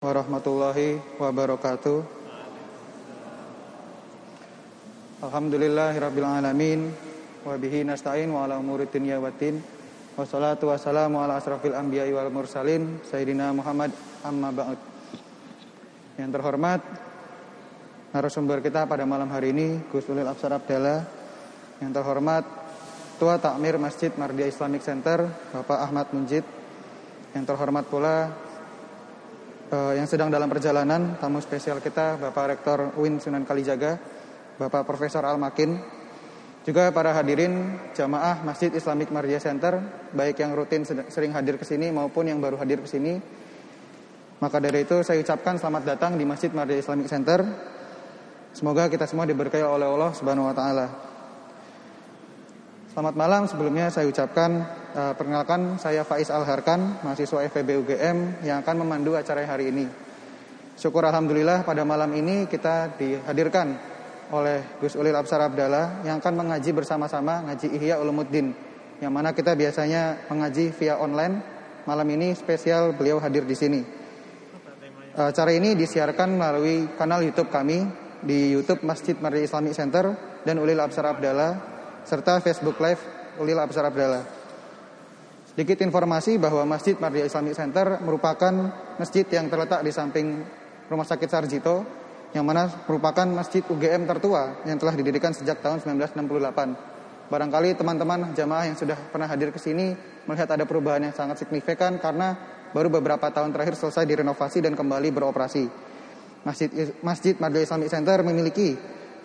warahmatullahi wabarakatuh. Alhamdulillahirabbil alamin wa bihi nasta'in wa ala umuri dunya waddin. Wassalatu wassalamu ala asrafil anbiya'i wal mursalin sayyidina Muhammad amma ba'd. Yang terhormat narasumber kita pada malam hari ini Gus Ulil Absar Abdallah. Yang terhormat Tua Takmir Masjid Mardia Islamic Center Bapak Ahmad Munjid. Yang terhormat pula uh, yang sedang dalam perjalanan tamu spesial kita Bapak Rektor UIN Sunan Kalijaga, Bapak Profesor Al Makin, juga para hadirin jamaah Masjid Islamic Mardia Center, baik yang rutin sering hadir ke sini maupun yang baru hadir ke sini. Maka dari itu saya ucapkan selamat datang di Masjid Mardia Islamic Center. Semoga kita semua diberkahi oleh Allah Subhanahu wa taala. Selamat malam sebelumnya saya ucapkan uh, perkenalkan saya Faiz Al-Harkan, mahasiswa FEB UGM yang akan memandu acara hari ini. Syukur Alhamdulillah pada malam ini kita dihadirkan oleh Gus Ulil Absar Abdallah yang akan mengaji bersama-sama ngaji Ihya Ulumuddin yang mana kita biasanya mengaji via online. Malam ini spesial beliau hadir di sini. Acara ini disiarkan melalui kanal YouTube kami di YouTube Masjid Mardi Islamic Center dan Ulil Absar Abdallah serta Facebook Live Ulil Absar Abdallah. Sedikit informasi bahwa Masjid Mardia Islamic Center merupakan masjid yang terletak di samping Rumah Sakit Sarjito yang mana merupakan masjid UGM tertua yang telah didirikan sejak tahun 1968. Barangkali teman-teman jamaah yang sudah pernah hadir ke sini melihat ada perubahan yang sangat signifikan karena baru beberapa tahun terakhir selesai direnovasi dan kembali beroperasi. Masjid Masjid Mardia Islamic Center memiliki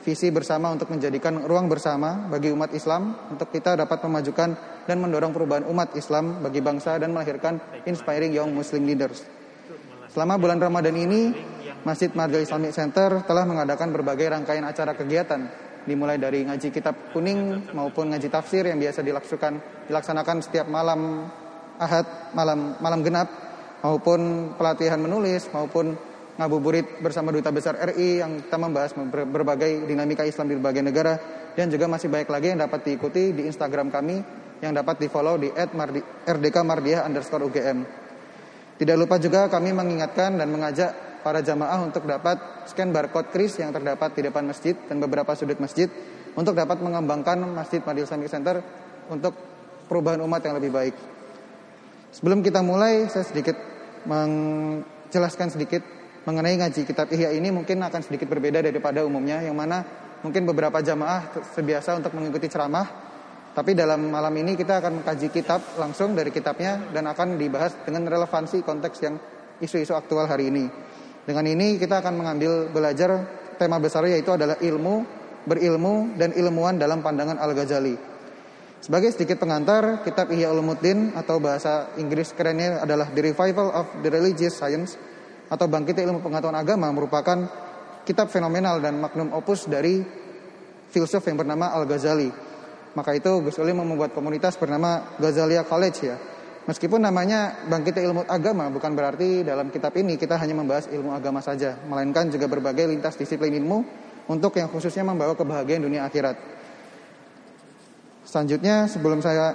visi bersama untuk menjadikan ruang bersama bagi umat Islam untuk kita dapat memajukan dan mendorong perubahan umat Islam bagi bangsa dan melahirkan inspiring young Muslim leaders. Selama bulan Ramadan ini, Masjid Marga Islamic Center telah mengadakan berbagai rangkaian acara kegiatan dimulai dari ngaji kitab kuning maupun ngaji tafsir yang biasa dilaksanakan dilaksanakan setiap malam Ahad, malam malam genap maupun pelatihan menulis maupun ngabuburit bersama Duta Besar RI yang kita membahas berbagai dinamika Islam di berbagai negara dan juga masih banyak lagi yang dapat diikuti di Instagram kami yang dapat di follow di @rdk mardiah underscore UGM. Tidak lupa juga kami mengingatkan dan mengajak para jamaah untuk dapat scan barcode kris yang terdapat di depan masjid dan beberapa sudut masjid untuk dapat mengembangkan Masjid Madil Islamic Center untuk perubahan umat yang lebih baik. Sebelum kita mulai, saya sedikit menjelaskan sedikit mengenai ngaji kitab Ihya ini mungkin akan sedikit berbeda daripada umumnya yang mana mungkin beberapa jamaah terbiasa untuk mengikuti ceramah tapi dalam malam ini kita akan mengkaji kitab langsung dari kitabnya dan akan dibahas dengan relevansi konteks yang isu-isu aktual hari ini. Dengan ini kita akan mengambil belajar tema besarnya yaitu adalah ilmu, berilmu dan ilmuwan dalam pandangan Al-Ghazali. Sebagai sedikit pengantar, kitab Ihya Ulumuddin atau bahasa Inggris kerennya adalah The Revival of the Religious Science atau Bangkitnya Ilmu Pengetahuan Agama merupakan kitab fenomenal dan magnum opus dari filsuf yang bernama Al-Ghazali. Maka itu Gus Ulim membuat komunitas bernama Ghazalia College ya. Meskipun namanya Bangkitnya Ilmu Agama bukan berarti dalam kitab ini kita hanya membahas ilmu agama saja, melainkan juga berbagai lintas disiplin ilmu untuk yang khususnya membawa kebahagiaan dunia akhirat. Selanjutnya sebelum saya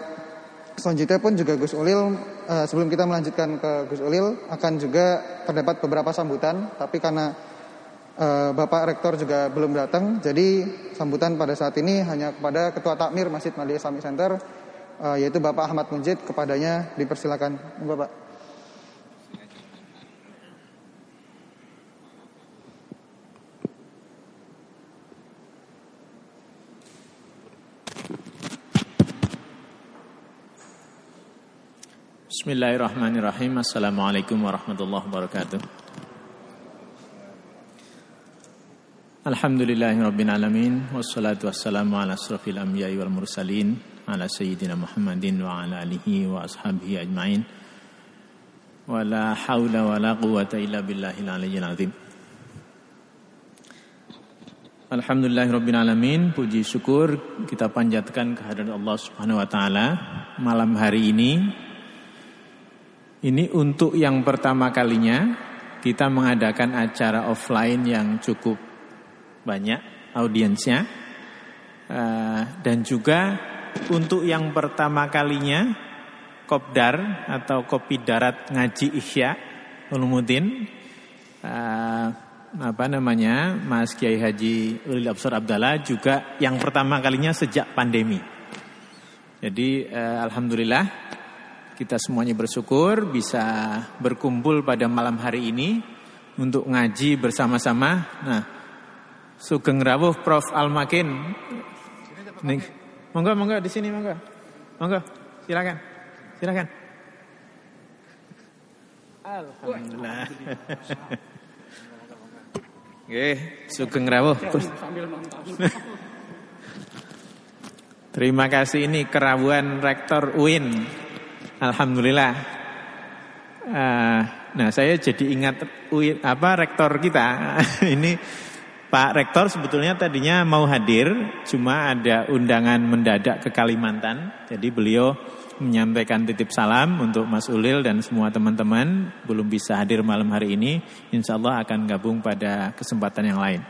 selanjutnya pun juga Gus Ulil uh, sebelum kita melanjutkan ke Gus Ulil akan juga terdapat beberapa sambutan tapi karena uh, Bapak Rektor juga belum datang jadi sambutan pada saat ini hanya kepada Ketua Takmir Masjid Madya Islamic Center uh, yaitu Bapak Ahmad Munjid kepadanya dipersilakan. Bapak Bismillahirrahmanirrahim. Assalamualaikum warahmatullahi wabarakatuh. Alhamdulillahirrabbilalamin Wassalatu wassalamu ala asrafil anbiya'i wal mursalin Ala sayyidina Muhammadin wa ala alihi wa ashabihi ajma'in. Wa la hawla wa la quwata illa billahil aliyyil azim. Alhamdulillahirrabbilalamin Puji syukur kita panjatkan kehadiran Allah subhanahu wa ta'ala Malam hari ini ini untuk yang pertama kalinya kita mengadakan acara offline yang cukup banyak audiensnya uh, dan juga untuk yang pertama kalinya kopdar atau kopi darat ngaji isya ulumuddin uh, apa namanya Mas Kiai Haji Ulil Absar Abdallah juga yang pertama kalinya sejak pandemi. Jadi uh, alhamdulillah kita semuanya bersyukur bisa berkumpul pada malam hari ini untuk ngaji bersama-sama. Nah, Sugeng Rawuh Prof Almakin. Nih, monggo monggo di sini monggo. Monggo, silakan. Silakan. Alhamdulillah. Oke, Sugeng Rawuh. Terima kasih ini kerawuan Rektor UIN. Alhamdulillah. Uh, nah, saya jadi ingat apa rektor kita. ini Pak Rektor sebetulnya tadinya mau hadir, cuma ada undangan mendadak ke Kalimantan. Jadi beliau menyampaikan titip salam untuk Mas Ulil dan semua teman-teman belum bisa hadir malam hari ini. Insya Allah akan gabung pada kesempatan yang lain.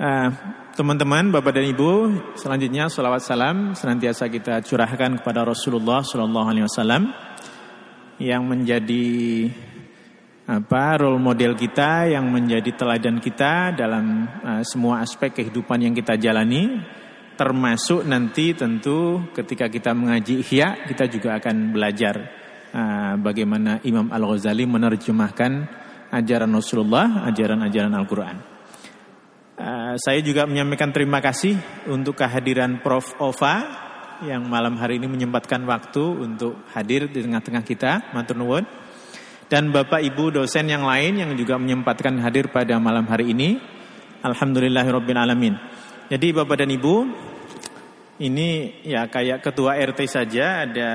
Uh, teman-teman, Bapak dan Ibu, selanjutnya salawat salam senantiasa kita curahkan kepada Rasulullah Shallallahu Alaihi Wasallam yang menjadi apa role model kita yang menjadi teladan kita dalam uh, semua aspek kehidupan yang kita jalani termasuk nanti tentu ketika kita mengaji Ihya kita juga akan belajar uh, bagaimana Imam Al-Ghazali menerjemahkan ajaran Rasulullah, ajaran-ajaran Al-Qur'an. Uh, saya juga menyampaikan terima kasih untuk kehadiran Prof Ova yang malam hari ini menyempatkan waktu untuk hadir di tengah-tengah kita, matur nuwun dan Bapak Ibu dosen yang lain yang juga menyempatkan hadir pada malam hari ini. Alhamdulillahirabbil alamin. Jadi Bapak dan Ibu, ini ya kayak ketua RT saja ada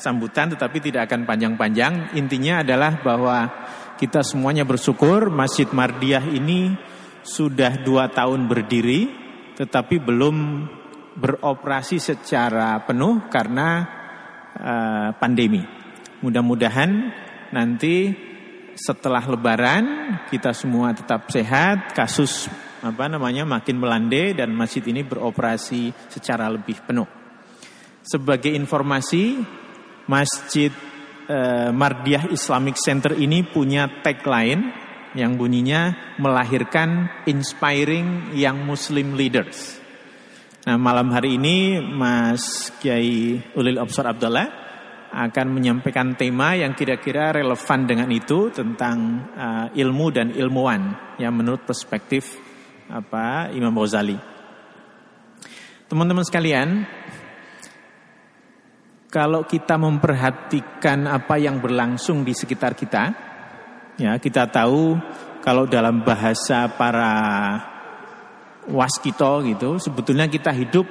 sambutan tetapi tidak akan panjang-panjang. Intinya adalah bahwa kita semuanya bersyukur Masjid Mardiah ini sudah dua tahun berdiri tetapi belum beroperasi secara penuh karena uh, pandemi. Mudah-mudahan nanti setelah lebaran kita semua tetap sehat, kasus apa namanya makin melandai dan masjid ini beroperasi secara lebih penuh. Sebagai informasi, Masjid eh, Mardiah Islamic Center ini punya tagline yang bunyinya melahirkan inspiring young Muslim leaders. Nah, malam hari ini Mas Kiai Ulil Absar Abdullah akan menyampaikan tema yang kira-kira relevan dengan itu tentang uh, ilmu dan ilmuwan yang menurut perspektif apa Imam Ghazali. Teman-teman sekalian, kalau kita memperhatikan apa yang berlangsung di sekitar kita, ya kita tahu kalau dalam bahasa para waskito gitu, sebetulnya kita hidup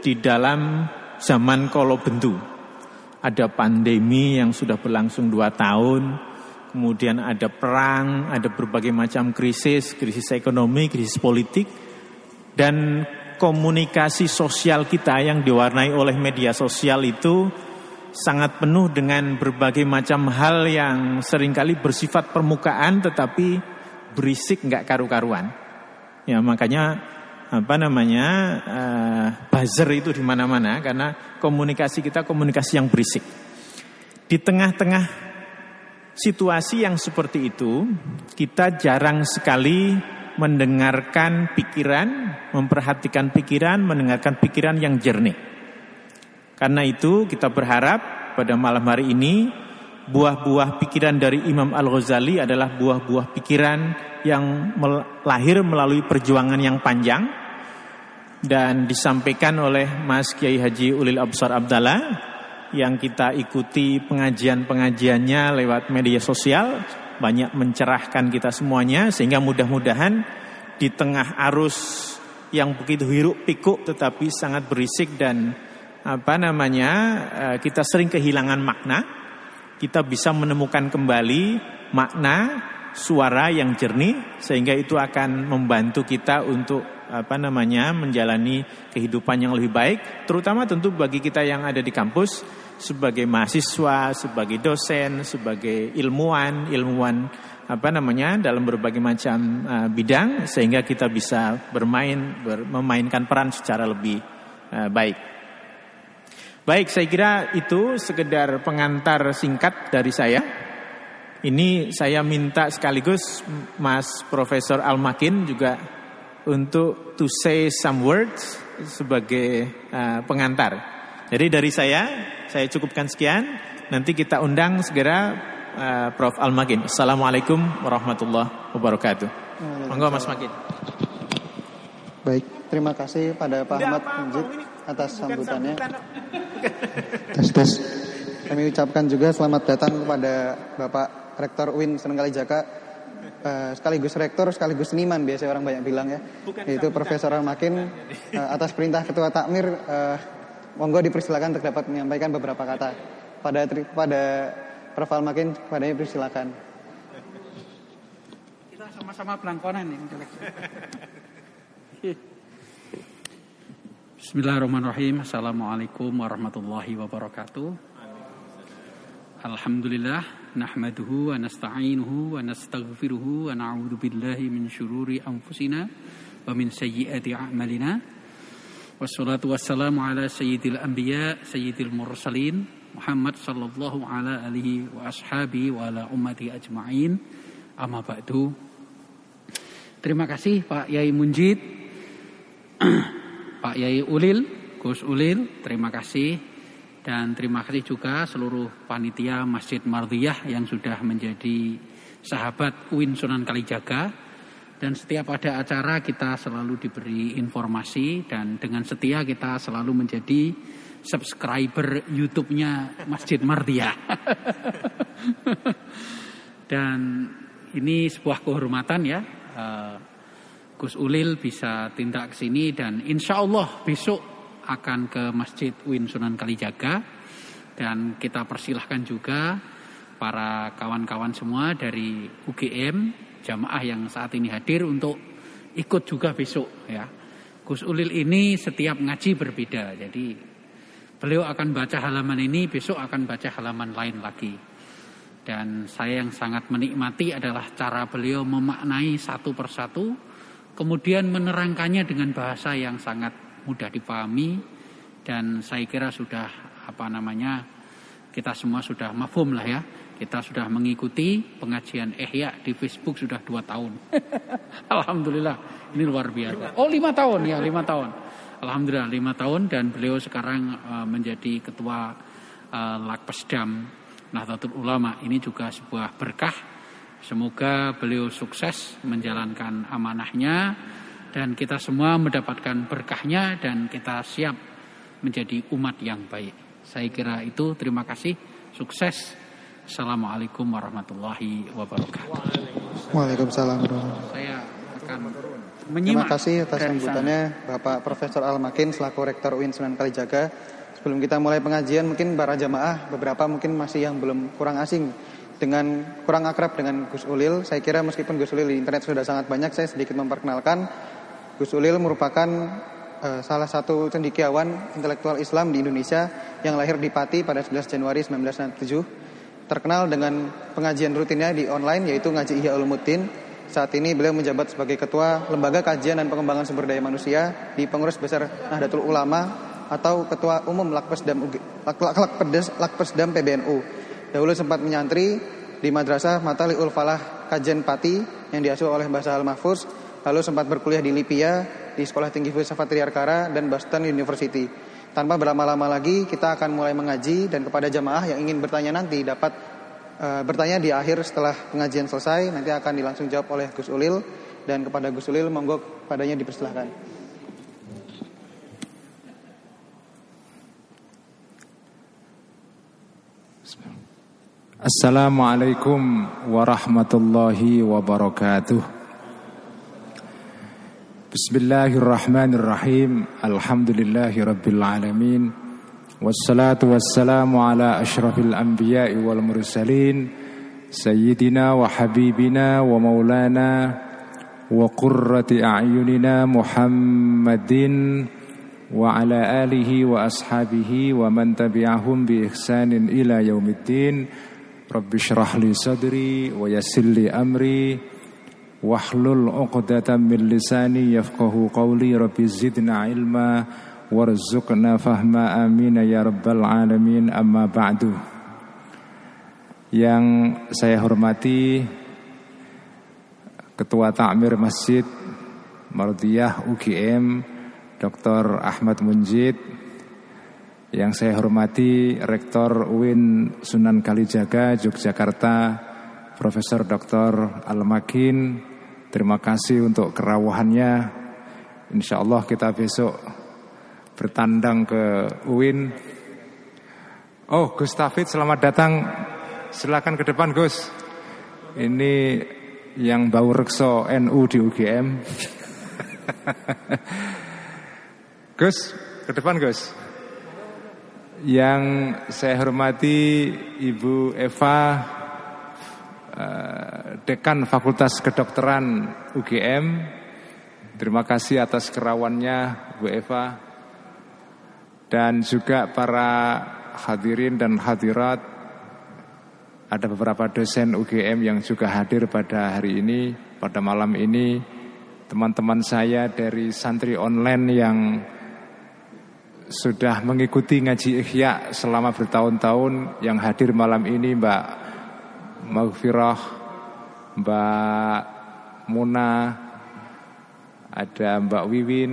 di dalam zaman kolo bendu. Ada pandemi yang sudah berlangsung dua tahun, kemudian ada perang, ada berbagai macam krisis, krisis ekonomi, krisis politik, dan komunikasi sosial kita yang diwarnai oleh media sosial itu sangat penuh dengan berbagai macam hal yang sering kali bersifat permukaan tetapi berisik nggak karu-karuan. Ya makanya apa namanya uh, buzzer itu di mana-mana karena komunikasi kita komunikasi yang berisik. Di tengah-tengah situasi yang seperti itu, kita jarang sekali mendengarkan pikiran, memperhatikan pikiran, mendengarkan pikiran yang jernih. Karena itu kita berharap pada malam hari ini buah-buah pikiran dari Imam Al-Ghazali adalah buah-buah pikiran yang lahir melalui perjuangan yang panjang dan disampaikan oleh Mas Kiai Haji Ulil Absar Abdallah yang kita ikuti pengajian-pengajiannya lewat media sosial. Banyak mencerahkan kita semuanya sehingga mudah-mudahan di tengah arus yang begitu hiruk pikuk tetapi sangat berisik dan apa namanya eh, kita sering kehilangan makna kita bisa menemukan kembali makna suara yang jernih sehingga itu akan membantu kita untuk apa namanya menjalani kehidupan yang lebih baik terutama tentu bagi kita yang ada di kampus sebagai mahasiswa, sebagai dosen, sebagai ilmuwan, ilmuwan apa namanya dalam berbagai macam uh, bidang sehingga kita bisa bermain ber, memainkan peran secara lebih uh, baik. Baik, saya kira itu sekedar pengantar singkat dari saya. Ini saya minta sekaligus Mas Profesor Almakin juga untuk to say some words sebagai uh, pengantar. Jadi dari saya, saya cukupkan sekian. Nanti kita undang segera uh, Prof. Almakin. Assalamualaikum warahmatullahi wabarakatuh. Monggo Mas Makin. Baik, terima kasih pada Pak Ahmad Munjid atas sambutannya. Tes tes. Kami ucapkan juga selamat datang kepada Bapak Rektor UIN Seneng Kalijaga uh, sekaligus rektor sekaligus seniman biasanya orang banyak bilang ya. Yaitu Profesor Makin uh, atas perintah Ketua Takmir uh, monggo dipersilakan untuk dapat menyampaikan beberapa kata. Pada pada Prof Makin kepadanya persilakan. Kita sama-sama belangkonan nih. Bismillahirrahmanirrahim. Assalamualaikum warahmatullahi wabarakatuh. Alhamdulillah nahmaduhu wa nasta'inuhu wa nastaghfiruhu wa na'udzu billahi min syururi anfusina wa min sayyiati a'malina. Wassalatu wassalamu ala sayyidil anbiya sayyidil mursalin Muhammad sallallahu ala alihi wa ashabi wa ala ummati ajma'in. Amma ba'du. Terima kasih Pak Yai Munjid, Pak Yai Ulil, Gus Ulil, terima kasih dan terima kasih juga seluruh panitia Masjid Mardiyah yang sudah menjadi sahabat UIN Sunan Kalijaga. Dan setiap ada acara kita selalu diberi informasi dan dengan setia kita selalu menjadi subscriber YouTube-nya Masjid Mardiyah. dan ini sebuah kehormatan ya. Eh, Gus Ulil bisa tindak ke sini dan insya Allah besok akan ke Masjid Win Sunan Kalijaga dan kita persilahkan juga para kawan-kawan semua dari UGM jamaah yang saat ini hadir untuk ikut juga besok ya. Gus Ulil ini setiap ngaji berbeda. Jadi beliau akan baca halaman ini, besok akan baca halaman lain lagi. Dan saya yang sangat menikmati adalah cara beliau memaknai satu persatu, kemudian menerangkannya dengan bahasa yang sangat mudah dipahami dan saya kira sudah apa namanya kita semua sudah mafhum lah ya kita sudah mengikuti pengajian Ihya di Facebook sudah dua tahun. Alhamdulillah ini luar biasa. Oh lima tahun ya lima tahun. Alhamdulillah lima tahun dan beliau sekarang uh, menjadi ketua uh, Lakpesdam Nahdlatul Ulama. Ini juga sebuah berkah. Semoga beliau sukses menjalankan amanahnya dan kita semua mendapatkan berkahnya dan kita siap menjadi umat yang baik. Saya kira itu terima kasih, sukses. Assalamualaikum warahmatullahi wabarakatuh. Waalaikumsalam. Saya akan menyimak. Terima kasih atas sambutannya Bapak Profesor Al Makin selaku Rektor UIN Sunan Kalijaga. Sebelum kita mulai pengajian mungkin para jamaah beberapa mungkin masih yang belum kurang asing dengan kurang akrab dengan Gus Ulil. Saya kira meskipun Gus Ulil di internet sudah sangat banyak, saya sedikit memperkenalkan Gus Ulil merupakan uh, salah satu cendikiawan intelektual Islam di Indonesia yang lahir di Pati pada 11 Januari 1997. Terkenal dengan pengajian rutinnya di online yaitu Ngaji Ihya Ulumuddin. Saat ini beliau menjabat sebagai Ketua Lembaga Kajian dan Pengembangan Sumber Daya Manusia di Pengurus Besar Nahdlatul Ulama atau Ketua Umum Lakpesdam Lakpesdam, Lakpesdam PBNU. Dahulu sempat menyantri di Madrasah Mataliul Falah Kajian Pati yang diasuh oleh Bahasa Al-Mahfuz lalu sempat berkuliah di Lipia, di Sekolah Tinggi Filsafat Triarkara dan Boston University. Tanpa berlama-lama lagi, kita akan mulai mengaji dan kepada jamaah yang ingin bertanya nanti dapat uh, bertanya di akhir setelah pengajian selesai. Nanti akan dilangsung jawab oleh Gus Ulil dan kepada Gus Ulil monggo padanya dipersilahkan. Assalamualaikum warahmatullahi wabarakatuh. بسم الله الرحمن الرحيم الحمد لله رب العالمين والصلاة والسلام على أشرف الأنبياء والمرسلين سيدنا وحبيبنا ومولانا وقرة أعيننا محمد وعلى آله وأصحابه ومن تبعهم بإحسان إلى يوم Rabbi syrah li sadri wa yassir li amri. Wahlul 'uqdatam min lisani yafqahu qawli. Rabbi zidna ilma warzuqna fahma. Amin ya rabbal alamin. Amma ba'du. Yang saya hormati Ketua Takmir Masjid Mardiyah UGM Dr. Ahmad Munjid. Yang saya hormati Rektor UIN Sunan Kalijaga Yogyakarta Profesor Dr. Al-Makin Terima kasih untuk kerawahannya Insya Allah kita besok bertandang ke UIN Oh Gus Tafid selamat datang Silakan ke depan Gus Ini yang bau rekso NU di UGM. Gus, ke depan Gus. Yang saya hormati Ibu Eva, eh, Dekan Fakultas Kedokteran UGM. Terima kasih atas kerawannya Bu Eva. Dan juga para hadirin dan hadirat ada beberapa dosen UGM yang juga hadir pada hari ini, pada malam ini. Teman-teman saya dari santri online yang sudah mengikuti ngaji ikhya selama bertahun-tahun yang hadir malam ini Mbak Maghfirah, Mbak Muna, ada Mbak Wiwin,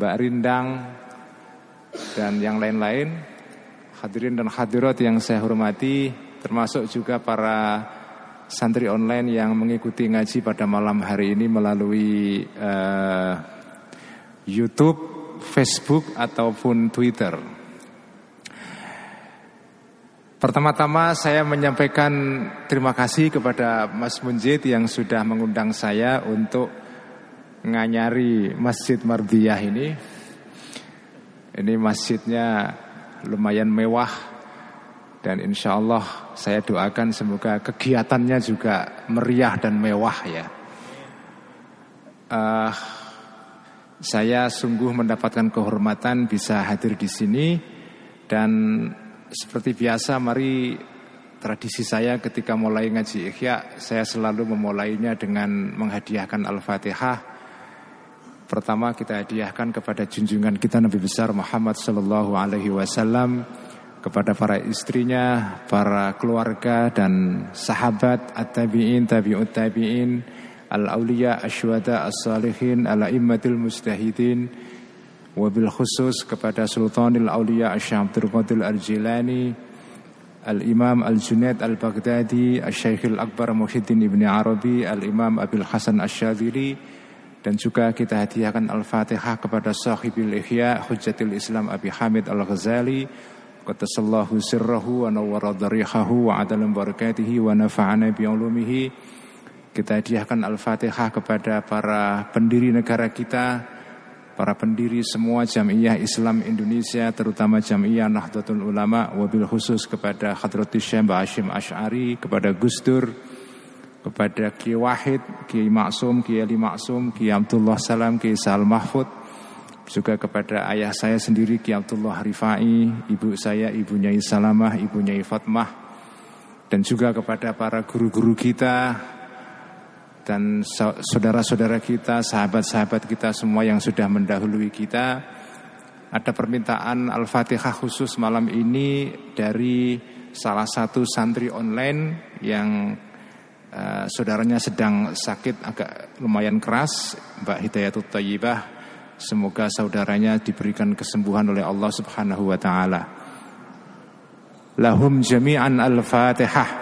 Mbak Rindang, dan yang lain-lain. Hadirin dan hadirat yang saya hormati, termasuk juga para santri online yang mengikuti ngaji pada malam hari ini melalui uh, YouTube, Facebook ataupun Twitter. Pertama-tama saya menyampaikan terima kasih kepada Mas Munjid yang sudah mengundang saya untuk nganyari Masjid Mardiyah ini. Ini masjidnya lumayan mewah dan insya Allah saya doakan semoga kegiatannya juga meriah dan mewah ya. Uh, saya sungguh mendapatkan kehormatan bisa hadir di sini dan seperti biasa mari tradisi saya ketika mulai ngaji ikhya saya selalu memulainya dengan menghadiahkan Al-Fatihah. Pertama kita hadiahkan kepada junjungan kita Nabi besar Muhammad sallallahu alaihi wasallam kepada para istrinya, para keluarga dan sahabat at-tabi'in, tabi'ut tabi'in, al-auliya, asyuhada, as-salihin, al-a'immatil mustahidin, wabil khusus kepada Sultanil Auliya Asyam Qadir Al-Jilani, Al-Imam Al-Junaid Al-Baghdadi, Al-Syeikh Al-Akbar Muhyiddin Ibni Arabi, Al-Imam Abil Hasan Asyadili, dan juga kita hadiahkan Al-Fatihah kepada sahibil Ihya Hujjatil Islam Abi Hamid Al-Ghazali. Qatasallahu sirrahu wa nawwara dharihahu wa adalam barakatihi wa nafa'ana bi'ulumihi Kita hadiahkan Al-Fatihah kepada para pendiri negara kita Para pendiri semua jamiah Islam Indonesia Terutama jamiah Nahdlatul Ulama Wabil khusus kepada Hadratus Syekh Hashim Ash'ari Kepada Gus Dur Kepada Kiai Wahid, Kiai Maksum, Kiai Ali Maksum Kiai Abdullah Salam, Kiai Sal Mahfud juga kepada ayah saya sendiri Ki Abdullah Rifai, ibu saya Ibu Nyai Salamah, Ibu Nyai Fatmah dan juga kepada para guru-guru kita dan saudara-saudara kita, sahabat-sahabat kita semua yang sudah mendahului kita. Ada permintaan Al-Fatihah khusus malam ini dari salah satu santri online yang uh, saudaranya sedang sakit agak lumayan keras, Mbak Hidayatul Tayyibah Semoga saudaranya diberikan kesembuhan oleh Allah Subhanahu wa taala. Lahum jami'an al-Fatihah.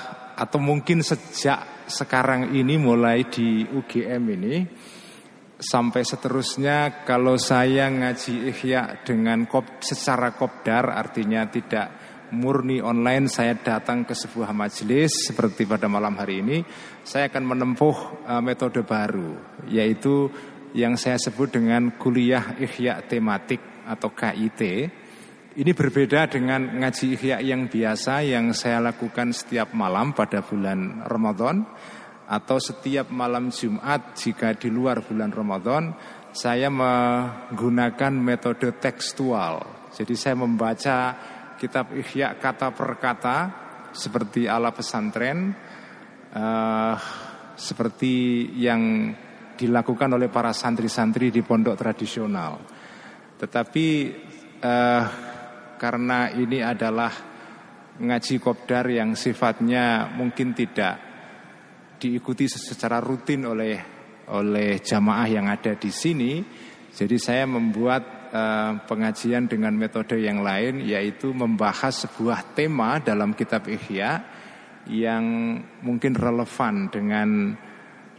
atau mungkin sejak sekarang ini mulai di UGM ini sampai seterusnya kalau saya ngaji ihya dengan kop, secara kopdar artinya tidak murni online saya datang ke sebuah majelis seperti pada malam hari ini saya akan menempuh uh, metode baru yaitu yang saya sebut dengan kuliah ihya tematik atau KIT ini berbeda dengan ngaji ihya yang biasa yang saya lakukan setiap malam pada bulan Ramadan atau setiap malam Jumat jika di luar bulan Ramadan saya menggunakan metode tekstual. Jadi saya membaca kitab ihya kata per kata seperti ala pesantren uh, seperti yang dilakukan oleh para santri-santri di pondok tradisional. Tetapi uh, karena ini adalah ngaji kopdar yang sifatnya mungkin tidak diikuti secara rutin oleh oleh jamaah yang ada di sini. Jadi saya membuat uh, pengajian dengan metode yang lain yaitu membahas sebuah tema dalam kitab Ihya yang mungkin relevan dengan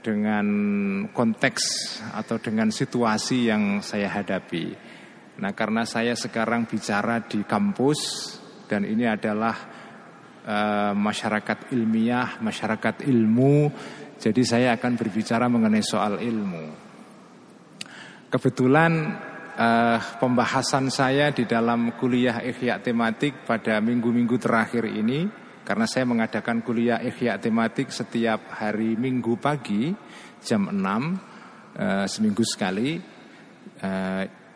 dengan konteks atau dengan situasi yang saya hadapi. Nah, karena saya sekarang bicara di kampus dan ini adalah uh, masyarakat ilmiah, masyarakat ilmu, jadi saya akan berbicara mengenai soal ilmu. Kebetulan uh, pembahasan saya di dalam kuliah ikhya tematik pada minggu-minggu terakhir ini karena saya mengadakan kuliah ikhya tematik setiap hari Minggu pagi jam 6 uh, eh, seminggu sekali.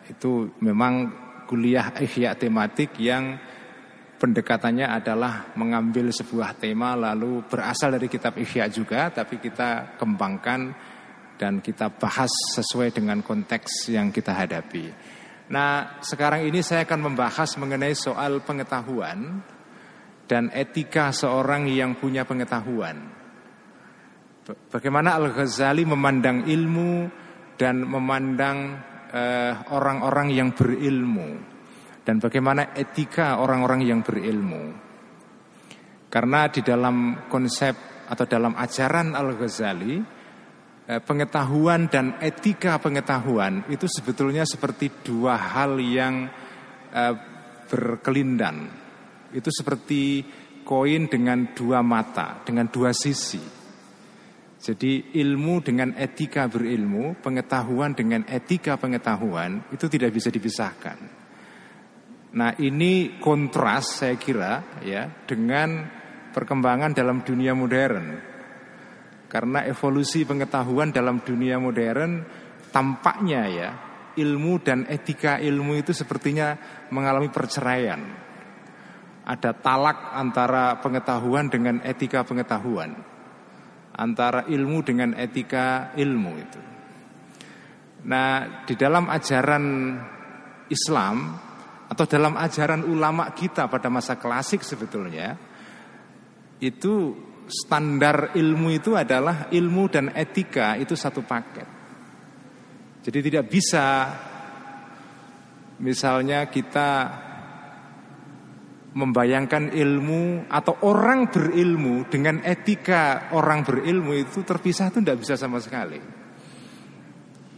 Itu memang kuliah ihya tematik yang pendekatannya adalah mengambil sebuah tema lalu berasal dari kitab ihya juga tapi kita kembangkan dan kita bahas sesuai dengan konteks yang kita hadapi. Nah, sekarang ini saya akan membahas mengenai soal pengetahuan dan etika seorang yang punya pengetahuan. Bagaimana Al-Ghazali memandang ilmu dan memandang orang-orang uh, yang berilmu dan bagaimana etika orang-orang yang berilmu. Karena di dalam konsep atau dalam ajaran Al-Ghazali uh, pengetahuan dan etika pengetahuan itu sebetulnya seperti dua hal yang uh, berkelindan. Itu seperti koin dengan dua mata, dengan dua sisi. Jadi ilmu dengan etika berilmu, pengetahuan dengan etika pengetahuan itu tidak bisa dipisahkan. Nah, ini kontras saya kira ya dengan perkembangan dalam dunia modern. Karena evolusi pengetahuan dalam dunia modern tampaknya ya ilmu dan etika ilmu itu sepertinya mengalami perceraian. Ada talak antara pengetahuan dengan etika pengetahuan antara ilmu dengan etika ilmu itu. Nah, di dalam ajaran Islam atau dalam ajaran ulama kita pada masa klasik sebetulnya itu standar ilmu itu adalah ilmu dan etika itu satu paket. Jadi tidak bisa misalnya kita membayangkan ilmu atau orang berilmu dengan etika orang berilmu itu terpisah itu tidak bisa sama sekali.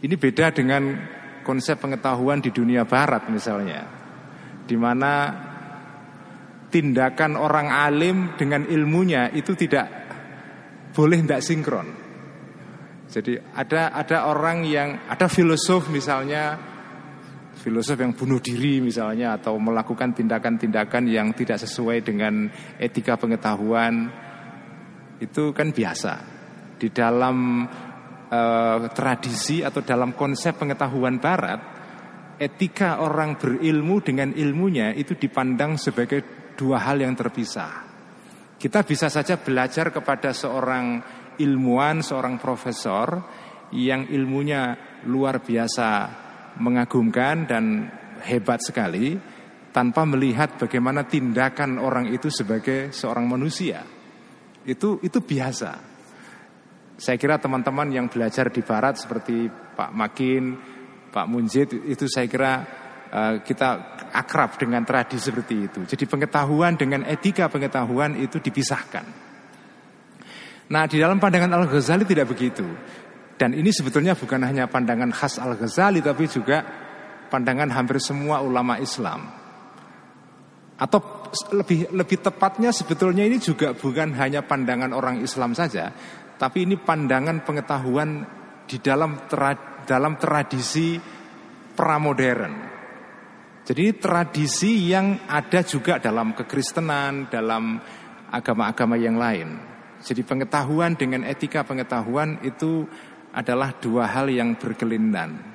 Ini beda dengan konsep pengetahuan di dunia barat misalnya. Di mana tindakan orang alim dengan ilmunya itu tidak boleh tidak sinkron. Jadi ada ada orang yang ada filosof misalnya filosof yang bunuh diri misalnya atau melakukan tindakan-tindakan yang tidak sesuai dengan etika pengetahuan itu kan biasa. Di dalam uh, tradisi atau dalam konsep pengetahuan barat etika orang berilmu dengan ilmunya itu dipandang sebagai dua hal yang terpisah. Kita bisa saja belajar kepada seorang ilmuwan seorang profesor yang ilmunya luar biasa mengagumkan dan hebat sekali tanpa melihat bagaimana tindakan orang itu sebagai seorang manusia. Itu itu biasa. Saya kira teman-teman yang belajar di barat seperti Pak Makin, Pak Munjid itu saya kira uh, kita akrab dengan tradisi seperti itu. Jadi pengetahuan dengan etika pengetahuan itu dipisahkan. Nah, di dalam pandangan Al-Ghazali tidak begitu. Dan ini sebetulnya bukan hanya pandangan khas Al-Ghazali tapi juga pandangan hampir semua ulama Islam. Atau lebih lebih tepatnya sebetulnya ini juga bukan hanya pandangan orang Islam saja, tapi ini pandangan pengetahuan di dalam tra, dalam tradisi pramodern. Jadi tradisi yang ada juga dalam kekristenan, dalam agama-agama yang lain. Jadi pengetahuan dengan etika pengetahuan itu adalah dua hal yang berkelindan.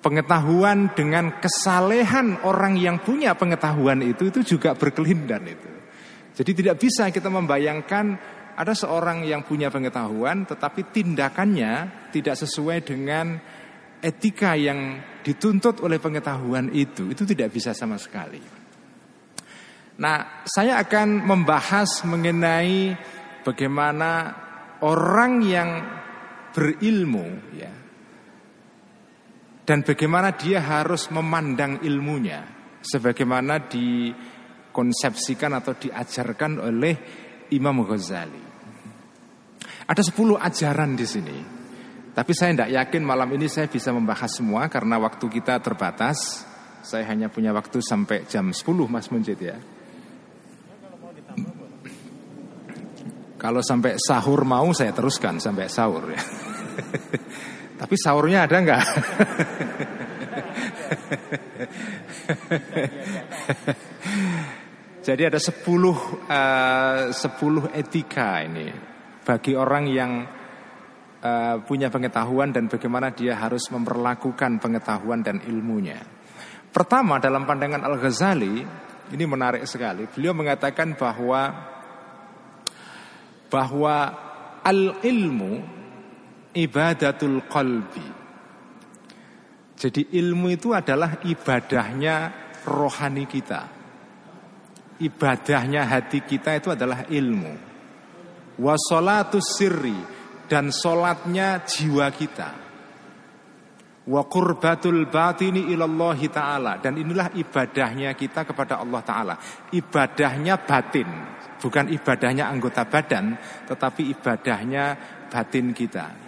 Pengetahuan dengan kesalehan orang yang punya pengetahuan itu itu juga berkelindan itu. Jadi tidak bisa kita membayangkan ada seorang yang punya pengetahuan tetapi tindakannya tidak sesuai dengan etika yang dituntut oleh pengetahuan itu itu tidak bisa sama sekali. Nah, saya akan membahas mengenai bagaimana orang yang berilmu ya dan bagaimana dia harus memandang ilmunya sebagaimana dikonsepsikan atau diajarkan oleh Imam Ghazali. Ada 10 ajaran di sini. Tapi saya tidak yakin malam ini saya bisa membahas semua karena waktu kita terbatas. Saya hanya punya waktu sampai jam 10 Mas Munjid ya. Kalau sampai sahur mau saya teruskan sampai sahur ya. Tapi sahurnya ada nggak? Jadi ada 10 uh, 10 etika ini bagi orang yang uh, punya pengetahuan dan bagaimana dia harus memperlakukan pengetahuan dan ilmunya. Pertama dalam pandangan Al-Ghazali ini menarik sekali. Beliau mengatakan bahwa bahwa al-ilmu ibadatul qalbi. Jadi ilmu itu adalah ibadahnya rohani kita. Ibadahnya hati kita itu adalah ilmu. Wasolatus sirri dan solatnya jiwa kita. Wa qurbatul batini ilallahi ta'ala. Dan inilah ibadahnya kita kepada Allah ta'ala. Ibadahnya batin. Bukan ibadahnya anggota badan. Tetapi ibadahnya batin kita.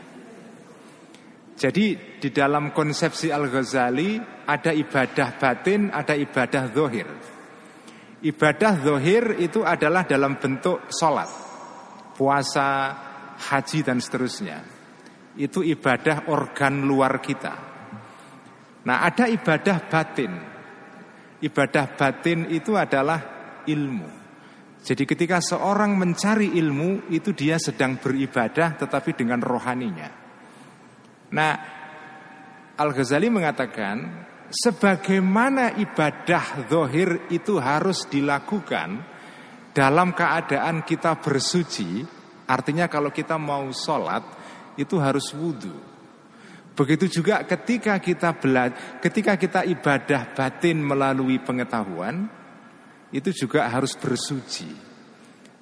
Jadi di dalam konsepsi Al-Ghazali ada ibadah batin, ada ibadah zohir. Ibadah zohir itu adalah dalam bentuk sholat, puasa, haji dan seterusnya. Itu ibadah organ luar kita. Nah ada ibadah batin. Ibadah batin itu adalah ilmu. Jadi ketika seorang mencari ilmu itu dia sedang beribadah tetapi dengan rohaninya. Nah Al-Ghazali mengatakan sebagaimana ibadah zohir itu harus dilakukan dalam keadaan kita bersuci, artinya kalau kita mau sholat itu harus wudhu. Begitu juga ketika kita belajar, ketika kita ibadah batin melalui pengetahuan, itu juga harus bersuci.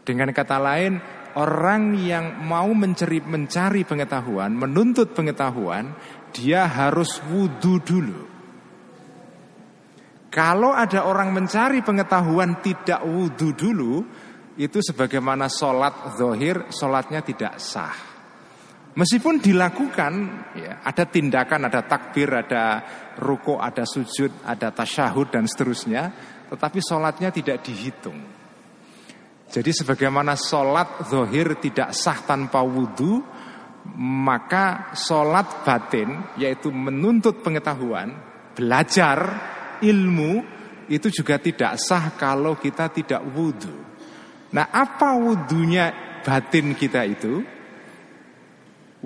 Dengan kata lain, orang yang mau mencari, mencari pengetahuan, menuntut pengetahuan, dia harus wudhu dulu. Kalau ada orang mencari pengetahuan tidak wudhu dulu, itu sebagaimana sholat zohir, sholatnya tidak sah. Meskipun dilakukan, ya, ada tindakan, ada takbir, ada ruko, ada sujud, ada tasyahud dan seterusnya, tetapi sholatnya tidak dihitung. Jadi sebagaimana sholat zohir tidak sah tanpa wudhu, maka sholat batin, yaitu menuntut pengetahuan, belajar, ilmu itu juga tidak sah kalau kita tidak wudhu. Nah apa wudhunya batin kita itu?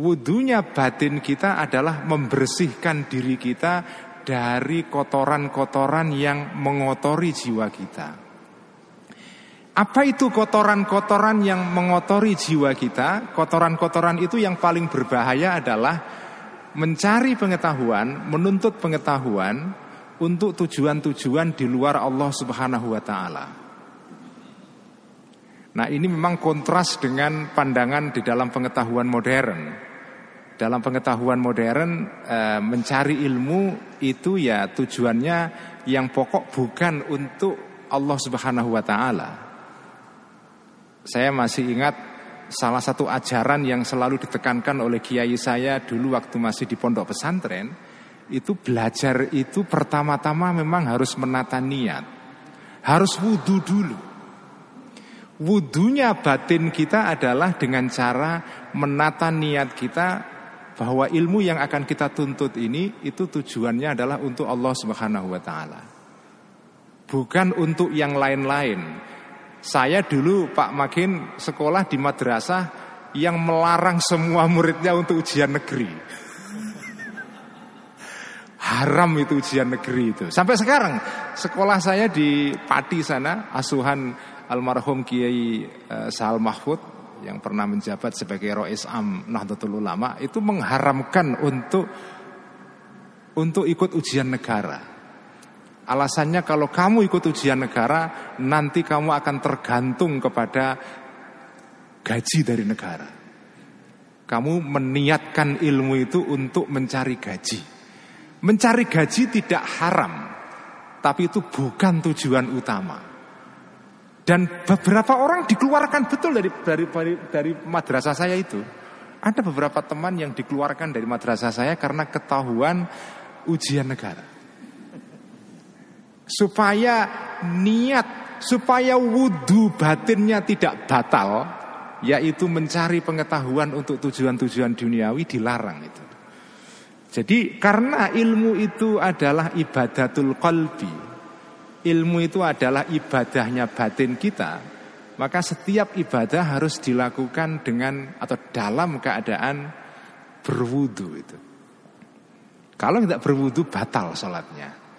Wudhunya batin kita adalah membersihkan diri kita dari kotoran-kotoran yang mengotori jiwa kita. Apa itu kotoran-kotoran yang mengotori jiwa kita? Kotoran-kotoran itu yang paling berbahaya adalah mencari pengetahuan, menuntut pengetahuan, untuk tujuan-tujuan di luar Allah Subhanahu wa taala. Nah, ini memang kontras dengan pandangan di dalam pengetahuan modern. Dalam pengetahuan modern e, mencari ilmu itu ya tujuannya yang pokok bukan untuk Allah Subhanahu wa taala. Saya masih ingat salah satu ajaran yang selalu ditekankan oleh kiai saya dulu waktu masih di pondok pesantren itu belajar itu pertama-tama memang harus menata niat. Harus wudhu dulu. Wudhunya batin kita adalah dengan cara menata niat kita bahwa ilmu yang akan kita tuntut ini itu tujuannya adalah untuk Allah Subhanahu wa taala. Bukan untuk yang lain-lain. Saya dulu Pak Makin sekolah di madrasah yang melarang semua muridnya untuk ujian negeri. Haram itu ujian negeri itu. Sampai sekarang sekolah saya di Pati sana, asuhan almarhum Kiai uh, Sahal Mahfud yang pernah menjabat sebagai Rois Am Nahdlatul Ulama itu mengharamkan untuk untuk ikut ujian negara. Alasannya kalau kamu ikut ujian negara nanti kamu akan tergantung kepada gaji dari negara. Kamu meniatkan ilmu itu untuk mencari gaji. Mencari gaji tidak haram, tapi itu bukan tujuan utama. Dan beberapa orang dikeluarkan betul dari dari dari, dari madrasah saya itu. Ada beberapa teman yang dikeluarkan dari madrasah saya karena ketahuan ujian negara. Supaya niat, supaya wudhu batinnya tidak batal, yaitu mencari pengetahuan untuk tujuan-tujuan duniawi dilarang itu. Jadi karena ilmu itu adalah ibadatul qalbi, ilmu itu adalah ibadahnya batin kita, maka setiap ibadah harus dilakukan dengan atau dalam keadaan berwudu itu. Kalau tidak berwudu batal sholatnya.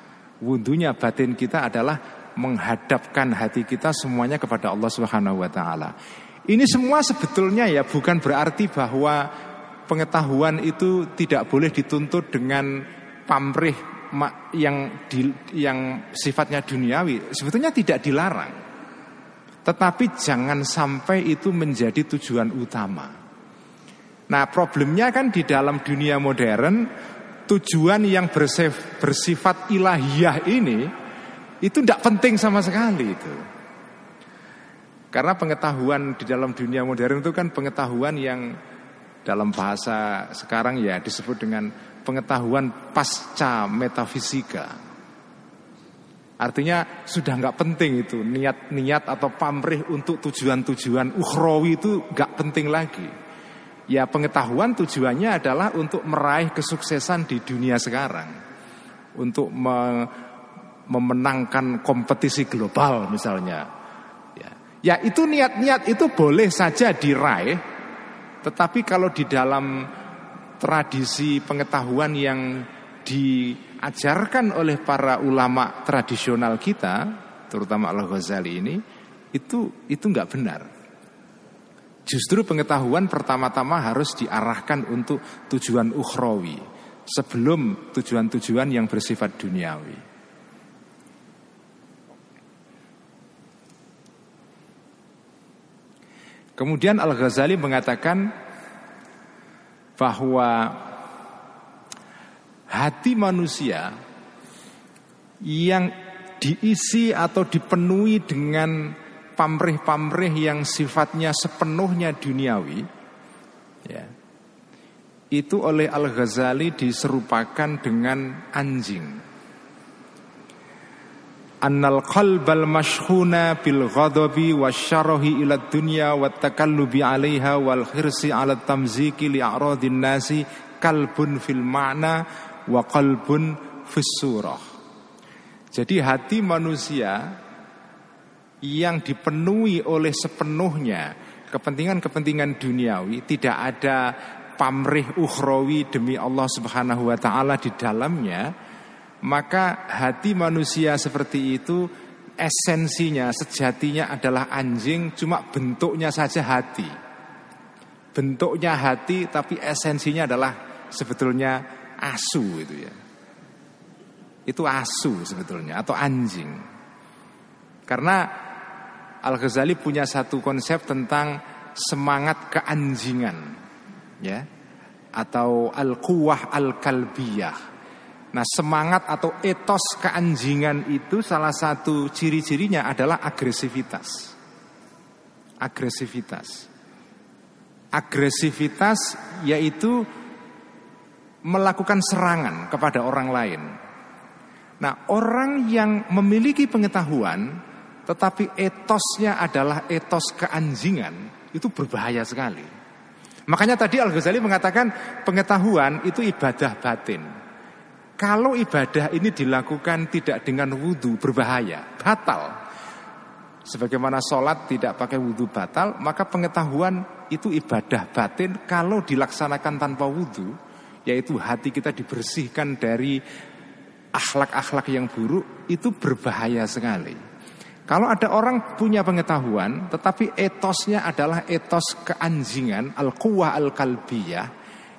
Wudhunya batin kita adalah menghadapkan hati kita semuanya kepada Allah Subhanahu wa taala. Ini semua sebetulnya ya bukan berarti bahwa pengetahuan itu tidak boleh dituntut dengan pamrih yang di, yang sifatnya duniawi sebetulnya tidak dilarang. Tetapi jangan sampai itu menjadi tujuan utama. Nah, problemnya kan di dalam dunia modern tujuan yang bersif, bersifat ilahiyah ini itu tidak penting sama sekali itu. Karena pengetahuan di dalam dunia modern itu kan pengetahuan yang dalam bahasa sekarang ya disebut dengan pengetahuan pasca metafisika. Artinya sudah nggak penting itu niat-niat atau pamrih untuk tujuan-tujuan ukhrawi itu nggak penting lagi. Ya pengetahuan tujuannya adalah untuk meraih kesuksesan di dunia sekarang, untuk me memenangkan kompetisi global misalnya. Ya, ya itu niat-niat itu boleh saja diraih, tetapi kalau di dalam tradisi pengetahuan yang diajarkan oleh para ulama tradisional kita, terutama Al Ghazali ini, itu itu nggak benar. Justru pengetahuan pertama-tama harus diarahkan untuk tujuan ukhrawi sebelum tujuan-tujuan yang bersifat duniawi. Kemudian Al-Ghazali mengatakan bahwa hati manusia yang diisi atau dipenuhi dengan pamrih-pamrih yang sifatnya sepenuhnya duniawi ya itu oleh Al-Ghazali diserupakan dengan anjing annal qalbal mashhuna bil ghadabi wasyarahi ila dunya wat takallubi 'alaiha wal khirsi 'ala tamziki li a'radin nasi kalbun fil ma'na wa qalbun fis surah. Jadi hati manusia yang dipenuhi oleh sepenuhnya kepentingan-kepentingan duniawi tidak ada pamrih ukhrawi demi Allah Subhanahu wa taala di dalamnya maka hati manusia seperti itu esensinya, sejatinya adalah anjing, cuma bentuknya saja hati. Bentuknya hati tapi esensinya adalah sebetulnya asu itu ya. Itu asu sebetulnya atau anjing. Karena Al-Ghazali punya satu konsep tentang semangat keanjingan ya atau al-quwah al-kalbiyah Nah semangat atau etos keanjingan itu salah satu ciri-cirinya adalah agresivitas. Agresivitas. Agresivitas yaitu melakukan serangan kepada orang lain. Nah orang yang memiliki pengetahuan tetapi etosnya adalah etos keanjingan itu berbahaya sekali. Makanya tadi Al-Ghazali mengatakan pengetahuan itu ibadah batin. Kalau ibadah ini dilakukan tidak dengan wudhu berbahaya, batal. Sebagaimana sholat tidak pakai wudhu batal, maka pengetahuan itu ibadah batin kalau dilaksanakan tanpa wudhu, yaitu hati kita dibersihkan dari akhlak-akhlak yang buruk, itu berbahaya sekali. Kalau ada orang punya pengetahuan tetapi etosnya adalah etos keanjingan al-quwah al-kalbiyah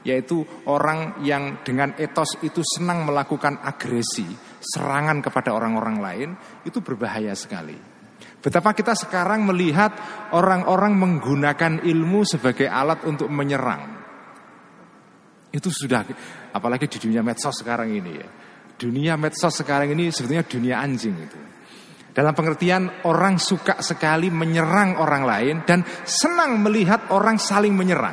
yaitu orang yang dengan etos itu senang melakukan agresi, serangan kepada orang-orang lain, itu berbahaya sekali. Betapa kita sekarang melihat orang-orang menggunakan ilmu sebagai alat untuk menyerang. Itu sudah apalagi di dunia medsos sekarang ini ya. Dunia medsos sekarang ini sebetulnya dunia anjing itu. Dalam pengertian orang suka sekali menyerang orang lain dan senang melihat orang saling menyerang.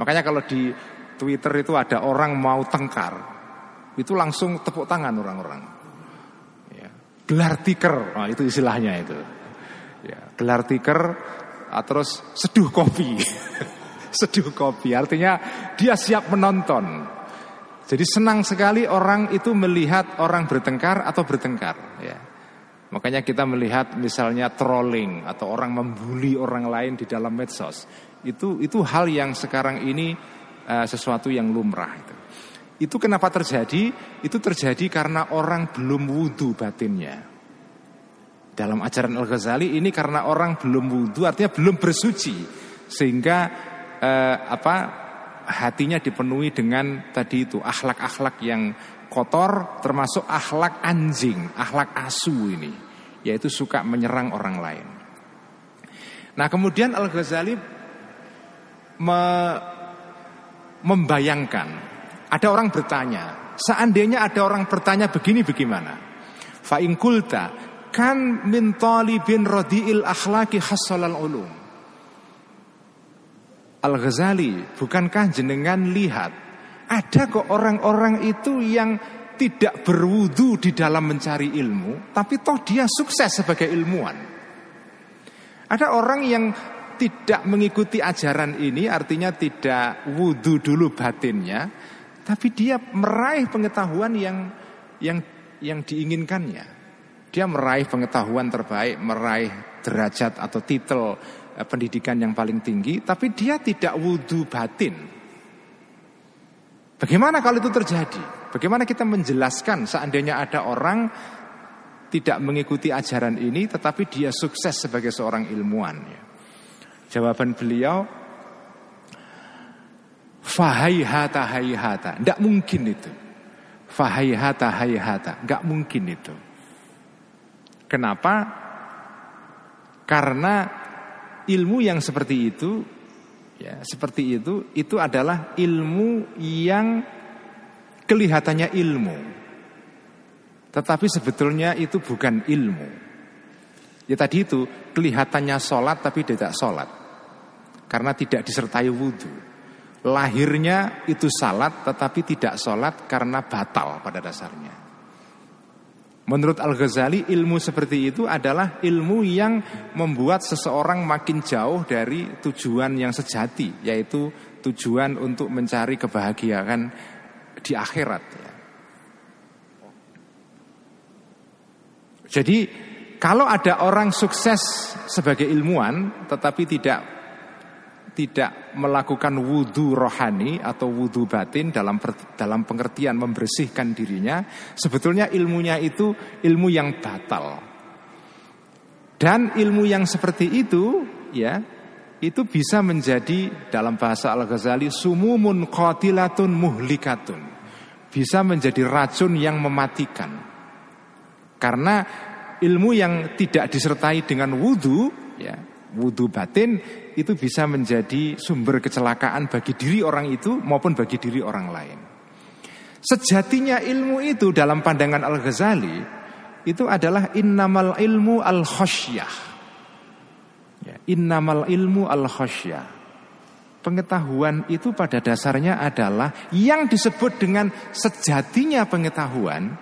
Makanya kalau di Twitter itu ada orang mau tengkar, itu langsung tepuk tangan orang-orang. Ya. Gelar tiker, nah, itu istilahnya itu. Ya, gelar tiker, ah, terus seduh kopi. seduh kopi, artinya dia siap menonton. Jadi senang sekali orang itu melihat orang bertengkar atau bertengkar. Ya. Makanya kita melihat misalnya trolling atau orang membuli orang lain di dalam medsos. Itu itu hal yang sekarang ini uh, sesuatu yang lumrah itu. Itu kenapa terjadi? Itu terjadi karena orang belum wudhu batinnya. Dalam ajaran Al-Ghazali ini karena orang belum wudhu artinya belum bersuci sehingga uh, apa hatinya dipenuhi dengan tadi itu akhlak-akhlak yang kotor termasuk akhlak anjing, akhlak asu ini, yaitu suka menyerang orang lain. Nah, kemudian Al-Ghazali me membayangkan ada orang bertanya, seandainya ada orang bertanya begini bagaimana? Fa kulta kan min talibin radiil akhlaqi hassalal ulum. Al-Ghazali, bukankah jenengan lihat ada kok orang-orang itu yang tidak berwudu di dalam mencari ilmu, tapi toh dia sukses sebagai ilmuwan. Ada orang yang tidak mengikuti ajaran ini, artinya tidak wudu dulu batinnya, tapi dia meraih pengetahuan yang yang yang diinginkannya. Dia meraih pengetahuan terbaik, meraih derajat atau titel eh, pendidikan yang paling tinggi, tapi dia tidak wudu batin. Bagaimana kalau itu terjadi? Bagaimana kita menjelaskan seandainya ada orang tidak mengikuti ajaran ini tetapi dia sukses sebagai seorang ilmuwan ya. Jawaban beliau Fahaihata haihata Tidak mungkin itu Fahaihata haihata Tidak mungkin itu Kenapa? Karena ilmu yang seperti itu ya seperti itu itu adalah ilmu yang kelihatannya ilmu. Tetapi sebetulnya itu bukan ilmu. Ya tadi itu kelihatannya sholat tapi tidak sholat. Karena tidak disertai wudhu lahirnya itu salat tetapi tidak sholat karena batal pada dasarnya Menurut Al-Ghazali ilmu seperti itu adalah ilmu yang membuat seseorang makin jauh dari tujuan yang sejati Yaitu tujuan untuk mencari kebahagiaan di akhirat. Jadi kalau ada orang sukses sebagai ilmuwan tetapi tidak tidak melakukan wudhu rohani atau wudhu batin dalam dalam pengertian membersihkan dirinya, sebetulnya ilmunya itu ilmu yang batal. Dan ilmu yang seperti itu, ya, itu bisa menjadi dalam bahasa Al Ghazali sumumun qatilatun muhlikatun, bisa menjadi racun yang mematikan. Karena ilmu yang tidak disertai dengan wudhu, ya, wudhu batin itu bisa menjadi sumber kecelakaan bagi diri orang itu maupun bagi diri orang lain. Sejatinya ilmu itu dalam pandangan Al-Ghazali itu adalah innamal ilmu al-khosyah. Ya, innamal ilmu al-khosyah. Pengetahuan itu pada dasarnya adalah yang disebut dengan sejatinya pengetahuan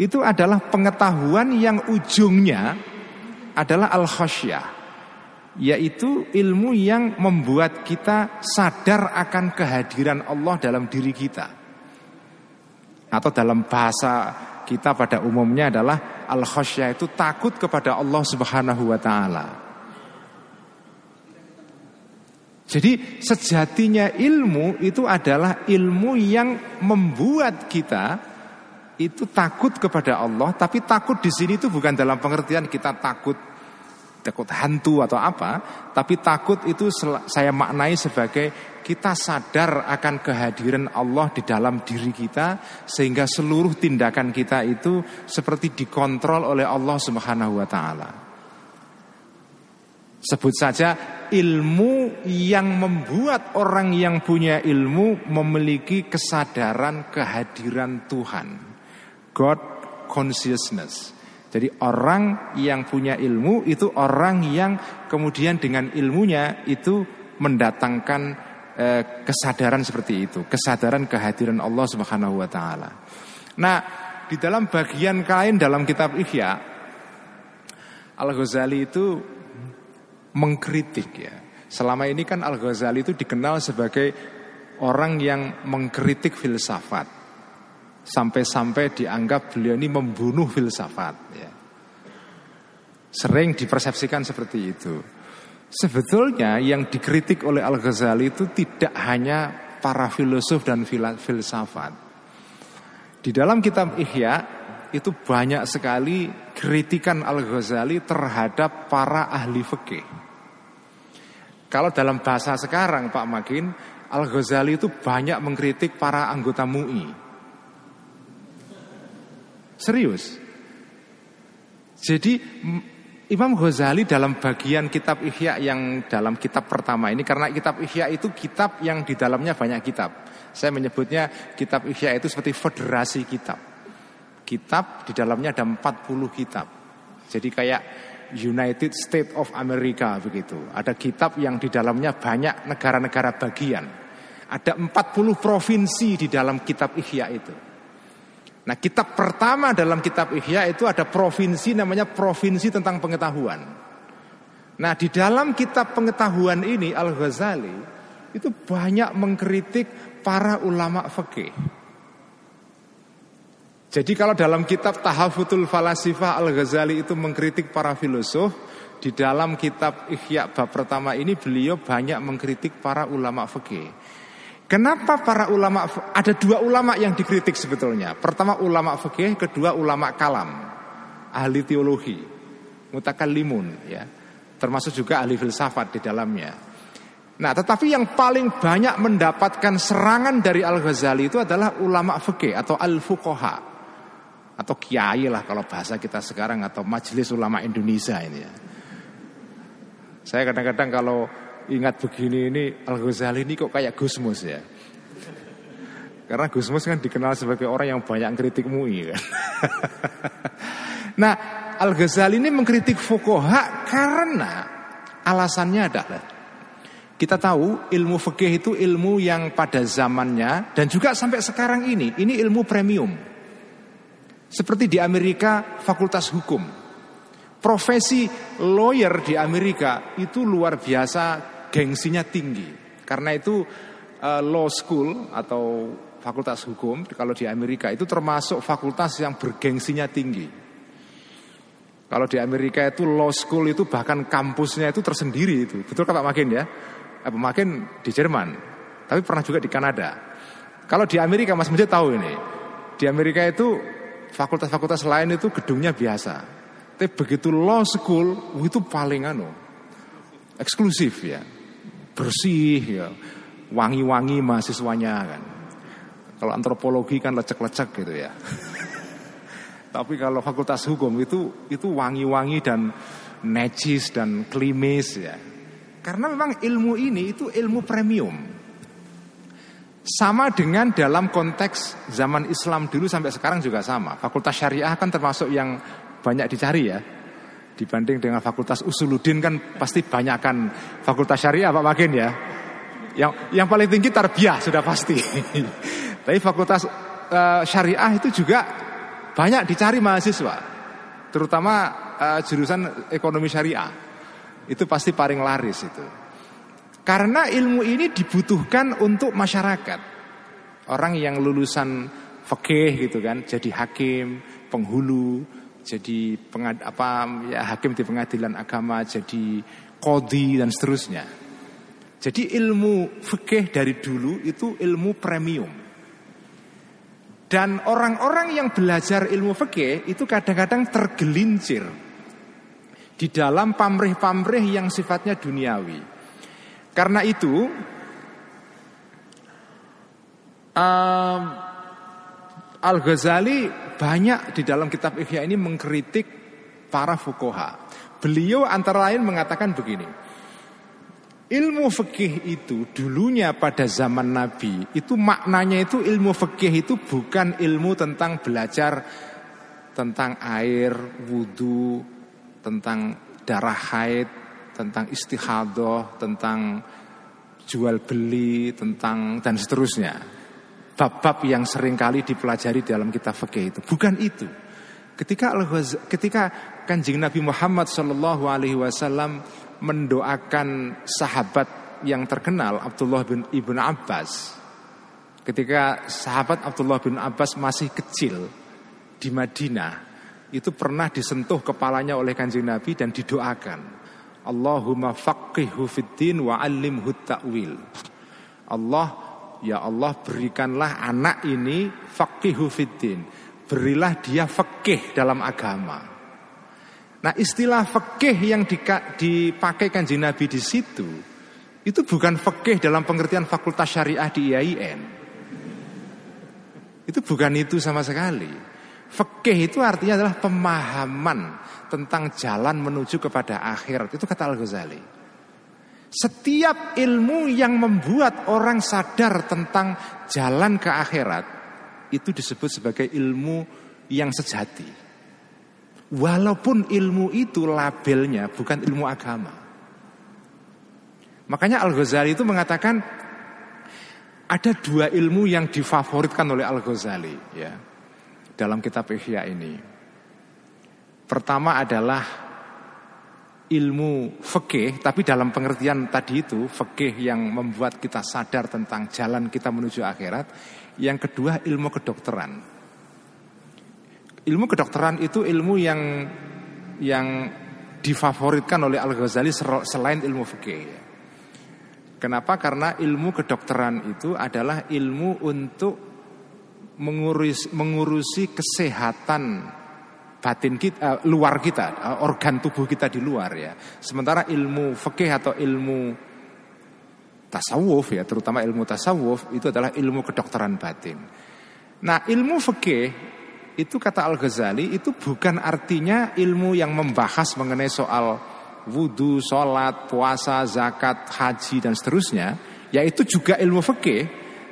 itu adalah pengetahuan yang ujungnya adalah al-khosyah yaitu ilmu yang membuat kita sadar akan kehadiran Allah dalam diri kita. Atau dalam bahasa kita pada umumnya adalah al khasyah itu takut kepada Allah Subhanahu wa taala. Jadi sejatinya ilmu itu adalah ilmu yang membuat kita itu takut kepada Allah, tapi takut di sini itu bukan dalam pengertian kita takut takut hantu atau apa, tapi takut itu saya maknai sebagai kita sadar akan kehadiran Allah di dalam diri kita sehingga seluruh tindakan kita itu seperti dikontrol oleh Allah Subhanahu wa taala. Sebut saja ilmu yang membuat orang yang punya ilmu memiliki kesadaran kehadiran Tuhan. God consciousness. Jadi orang yang punya ilmu itu orang yang kemudian dengan ilmunya itu mendatangkan eh, kesadaran seperti itu, kesadaran kehadiran Allah Subhanahu wa taala. Nah, di dalam bagian kain dalam kitab Ihya Al-Ghazali itu mengkritik ya. Selama ini kan Al-Ghazali itu dikenal sebagai orang yang mengkritik filsafat sampai-sampai dianggap beliau ini membunuh filsafat ya. Sering dipersepsikan seperti itu. Sebetulnya yang dikritik oleh Al-Ghazali itu tidak hanya para filosof dan filsafat. Di dalam kitab Ihya itu banyak sekali kritikan Al-Ghazali terhadap para ahli fikih. Kalau dalam bahasa sekarang Pak Makin, Al-Ghazali itu banyak mengkritik para anggota MUI. Serius. Jadi Imam Ghazali dalam bagian kitab Ihya yang dalam kitab pertama ini karena kitab Ihya itu kitab yang di dalamnya banyak kitab. Saya menyebutnya kitab Ihya itu seperti federasi kitab. Kitab di dalamnya ada 40 kitab. Jadi kayak United States of America begitu. Ada kitab yang di dalamnya banyak negara-negara bagian. Ada 40 provinsi di dalam kitab Ihya itu. Nah kitab pertama dalam kitab Ihya itu ada provinsi namanya provinsi tentang pengetahuan. Nah di dalam kitab pengetahuan ini Al-Ghazali itu banyak mengkritik para ulama fikih. Jadi kalau dalam kitab Tahafutul Falasifah Al-Ghazali itu mengkritik para filosof, di dalam kitab Ihya bab pertama ini beliau banyak mengkritik para ulama fikih. Kenapa para ulama ada dua ulama yang dikritik sebetulnya. Pertama ulama fikih, kedua ulama kalam, ahli teologi, mutakallimun ya. Termasuk juga ahli filsafat di dalamnya. Nah, tetapi yang paling banyak mendapatkan serangan dari Al-Ghazali itu adalah ulama fikih atau al-fuqaha atau kiai lah kalau bahasa kita sekarang atau majelis ulama Indonesia ini ya. Saya kadang-kadang kalau ingat begini ini Al Ghazali ini kok kayak Gusmus ya. Karena Gusmus kan dikenal sebagai orang yang banyak kritik MUI kan. nah, Al Ghazali ini mengkritik Fukoha karena alasannya adalah kita tahu ilmu fikih itu ilmu yang pada zamannya dan juga sampai sekarang ini ini ilmu premium. Seperti di Amerika fakultas hukum. Profesi lawyer di Amerika itu luar biasa gengsinya tinggi. Karena itu uh, law school atau fakultas hukum kalau di Amerika itu termasuk fakultas yang bergengsinya tinggi. Kalau di Amerika itu law school itu bahkan kampusnya itu tersendiri itu. Betul kan Pak Makin ya? Eh, Pak Makin di Jerman, tapi pernah juga di Kanada. Kalau di Amerika Mas Mujid tahu ini. Di Amerika itu fakultas-fakultas lain itu gedungnya biasa. Tapi begitu law school itu paling anu eksklusif ya bersih ya. Wangi-wangi mahasiswanya kan. Kalau antropologi kan lecek-lecek gitu ya. Tapi kalau fakultas hukum itu itu wangi-wangi dan necis dan klimis ya. Karena memang ilmu ini itu ilmu premium. Sama dengan dalam konteks zaman Islam dulu sampai sekarang juga sama. Fakultas syariah kan termasuk yang banyak dicari ya dibanding dengan fakultas usuludin kan pasti banyakkan fakultas syariah Pak Makin ya. Yang yang paling tinggi tarbiyah sudah pasti. Tapi fakultas uh, syariah itu juga banyak dicari mahasiswa, terutama uh, jurusan ekonomi syariah. Itu pasti paling laris itu. Karena ilmu ini dibutuhkan untuk masyarakat. Orang yang lulusan fikih gitu kan, jadi hakim, penghulu, jadi pengad, apa ya hakim di pengadilan agama, jadi kodi dan seterusnya. Jadi ilmu fikih dari dulu itu ilmu premium. Dan orang-orang yang belajar ilmu fikih itu kadang-kadang tergelincir di dalam pamrih-pamrih yang sifatnya duniawi. Karena itu um, Al Ghazali banyak di dalam kitab Ihya ini mengkritik para fukoha. Beliau antara lain mengatakan begini. Ilmu fikih itu dulunya pada zaman Nabi itu maknanya itu ilmu fikih itu bukan ilmu tentang belajar tentang air, wudhu, tentang darah haid, tentang istihadoh, tentang jual beli, tentang dan seterusnya. Bab-bab yang sering kali dipelajari dalam kitab fikih itu bukan itu. Ketika ketika kanjeng Nabi Muhammad Shallallahu Alaihi Wasallam mendoakan sahabat yang terkenal Abdullah bin ibn Abbas, ketika sahabat Abdullah bin Abbas masih kecil di Madinah, itu pernah disentuh kepalanya oleh kanjeng Nabi dan didoakan. Allahumma faqihhu fiddin wa alimhu ta'wil. Allah ya Allah berikanlah anak ini faqihhu fiddin. Berilah dia fakih dalam agama. Nah istilah fakih yang dipakai kanjeng Nabi di situ itu bukan fakih dalam pengertian fakultas syariah di IAIN. Itu bukan itu sama sekali. Fakih itu artinya adalah pemahaman tentang jalan menuju kepada akhirat. Itu kata Al-Ghazali. Setiap ilmu yang membuat orang sadar tentang jalan ke akhirat itu disebut sebagai ilmu yang sejati. Walaupun ilmu itu labelnya bukan ilmu agama. Makanya Al-Ghazali itu mengatakan ada dua ilmu yang difavoritkan oleh Al-Ghazali ya dalam kitab Ihya ini. Pertama adalah ilmu fikih, tapi dalam pengertian tadi itu fikih yang membuat kita sadar tentang jalan kita menuju akhirat. Yang kedua ilmu kedokteran. Ilmu kedokteran itu ilmu yang yang difavoritkan oleh Al Ghazali selain ilmu fikih. Kenapa? Karena ilmu kedokteran itu adalah ilmu untuk mengurus, mengurusi kesehatan batin kita, uh, luar kita, uh, organ tubuh kita di luar ya. Sementara ilmu fikih atau ilmu tasawuf ya, terutama ilmu tasawuf itu adalah ilmu kedokteran batin. Nah, ilmu fikih itu kata Al-Ghazali itu bukan artinya ilmu yang membahas mengenai soal wudhu, sholat, puasa, zakat, haji dan seterusnya, yaitu juga ilmu fikih.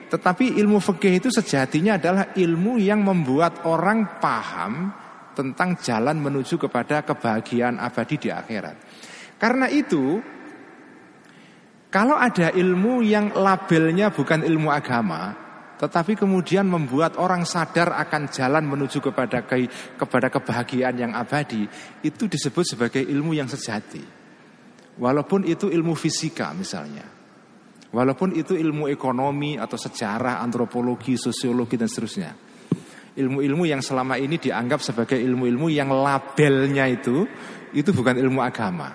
Tetapi ilmu fikih itu sejatinya adalah ilmu yang membuat orang paham tentang jalan menuju kepada kebahagiaan abadi di akhirat. Karena itu, kalau ada ilmu yang labelnya bukan ilmu agama, tetapi kemudian membuat orang sadar akan jalan menuju kepada ke, kepada kebahagiaan yang abadi, itu disebut sebagai ilmu yang sejati. Walaupun itu ilmu fisika misalnya. Walaupun itu ilmu ekonomi atau sejarah, antropologi, sosiologi dan seterusnya ilmu-ilmu yang selama ini dianggap sebagai ilmu-ilmu yang labelnya itu itu bukan ilmu agama.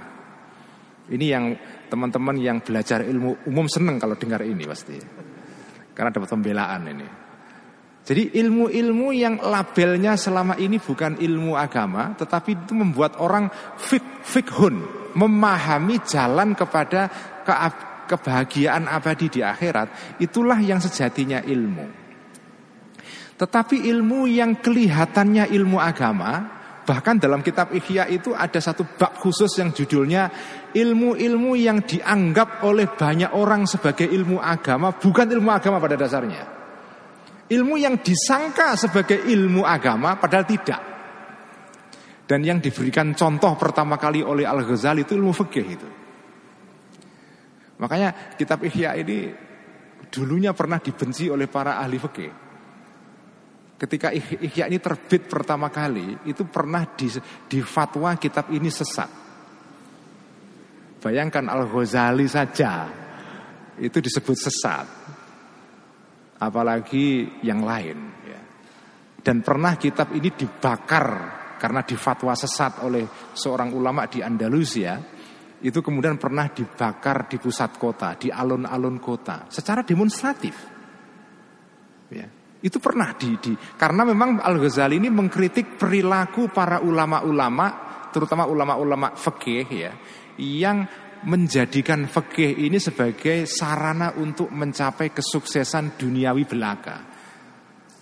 Ini yang teman-teman yang belajar ilmu umum seneng kalau dengar ini pasti. Karena dapat pembelaan ini. Jadi ilmu-ilmu yang labelnya selama ini bukan ilmu agama, tetapi itu membuat orang fik fikhun, memahami jalan kepada ke, kebahagiaan abadi di akhirat, itulah yang sejatinya ilmu. Tetapi ilmu yang kelihatannya ilmu agama, bahkan dalam kitab Ihya itu ada satu bab khusus yang judulnya ilmu-ilmu yang dianggap oleh banyak orang sebagai ilmu agama, bukan ilmu agama pada dasarnya. Ilmu yang disangka sebagai ilmu agama padahal tidak. Dan yang diberikan contoh pertama kali oleh Al-Ghazali itu ilmu fikih itu. Makanya kitab Ihya ini dulunya pernah dibenci oleh para ahli fikih ketika Ihya ini terbit pertama kali itu pernah di, di fatwa kitab ini sesat. Bayangkan Al-Ghazali saja itu disebut sesat. Apalagi yang lain ya. Dan pernah kitab ini dibakar karena difatwa sesat oleh seorang ulama di Andalusia. Itu kemudian pernah dibakar di pusat kota, di alun-alun kota secara demonstratif. Ya. Itu pernah di, di karena memang Al Ghazali ini mengkritik perilaku para ulama-ulama, terutama ulama-ulama fikih ya, yang menjadikan fikih ini sebagai sarana untuk mencapai kesuksesan duniawi belaka.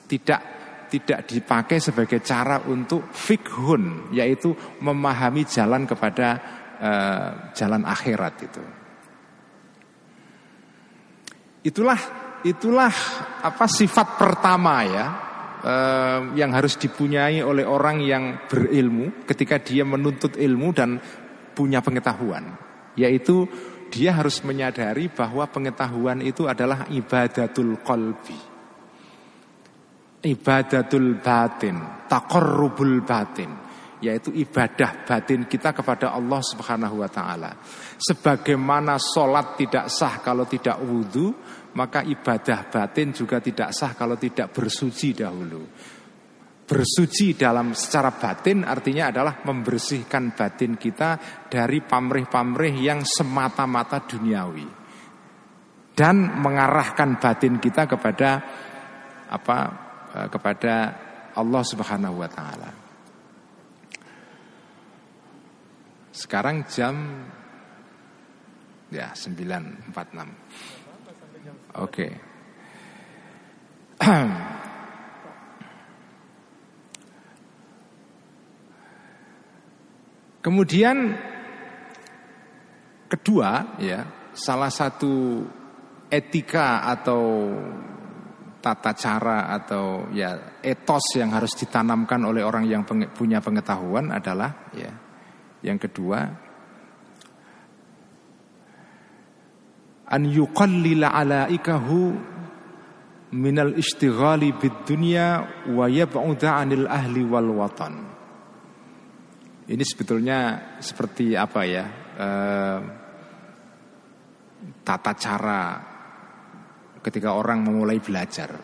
Tidak tidak dipakai sebagai cara untuk fikhun, yaitu memahami jalan kepada uh, jalan akhirat itu. Itulah itulah apa sifat pertama ya uh, yang harus dipunyai oleh orang yang berilmu ketika dia menuntut ilmu dan punya pengetahuan yaitu dia harus menyadari bahwa pengetahuan itu adalah ibadatul qalbi. Ibadatul batin, taqarrubul batin, yaitu ibadah batin kita kepada Allah Subhanahu wa taala. Sebagaimana solat tidak sah kalau tidak wudhu, maka ibadah batin juga tidak sah kalau tidak bersuci dahulu. Bersuci dalam secara batin artinya adalah membersihkan batin kita dari pamrih-pamrih yang semata-mata duniawi dan mengarahkan batin kita kepada apa eh, kepada Allah Subhanahu wa taala. Sekarang jam ya 9.46. Oke. Kemudian kedua ya, salah satu etika atau tata cara atau ya etos yang harus ditanamkan oleh orang yang punya pengetahuan adalah ya yang kedua an yuqallila alaikahu minal istighali bid dunya wa yab'uda 'anil ahli wal watan ini sebetulnya seperti apa ya? Eh, tata cara ketika orang memulai belajar.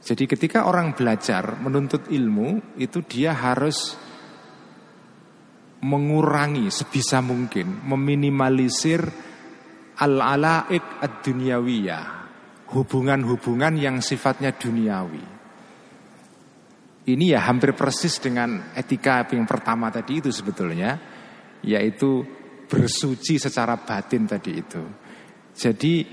Jadi ketika orang belajar menuntut ilmu itu dia harus mengurangi sebisa mungkin, meminimalisir al-alaik ad-dunyawiyah, hubungan-hubungan yang sifatnya duniawi. Ini ya hampir persis dengan etika yang pertama tadi itu sebetulnya Yaitu bersuci secara batin tadi itu. Jadi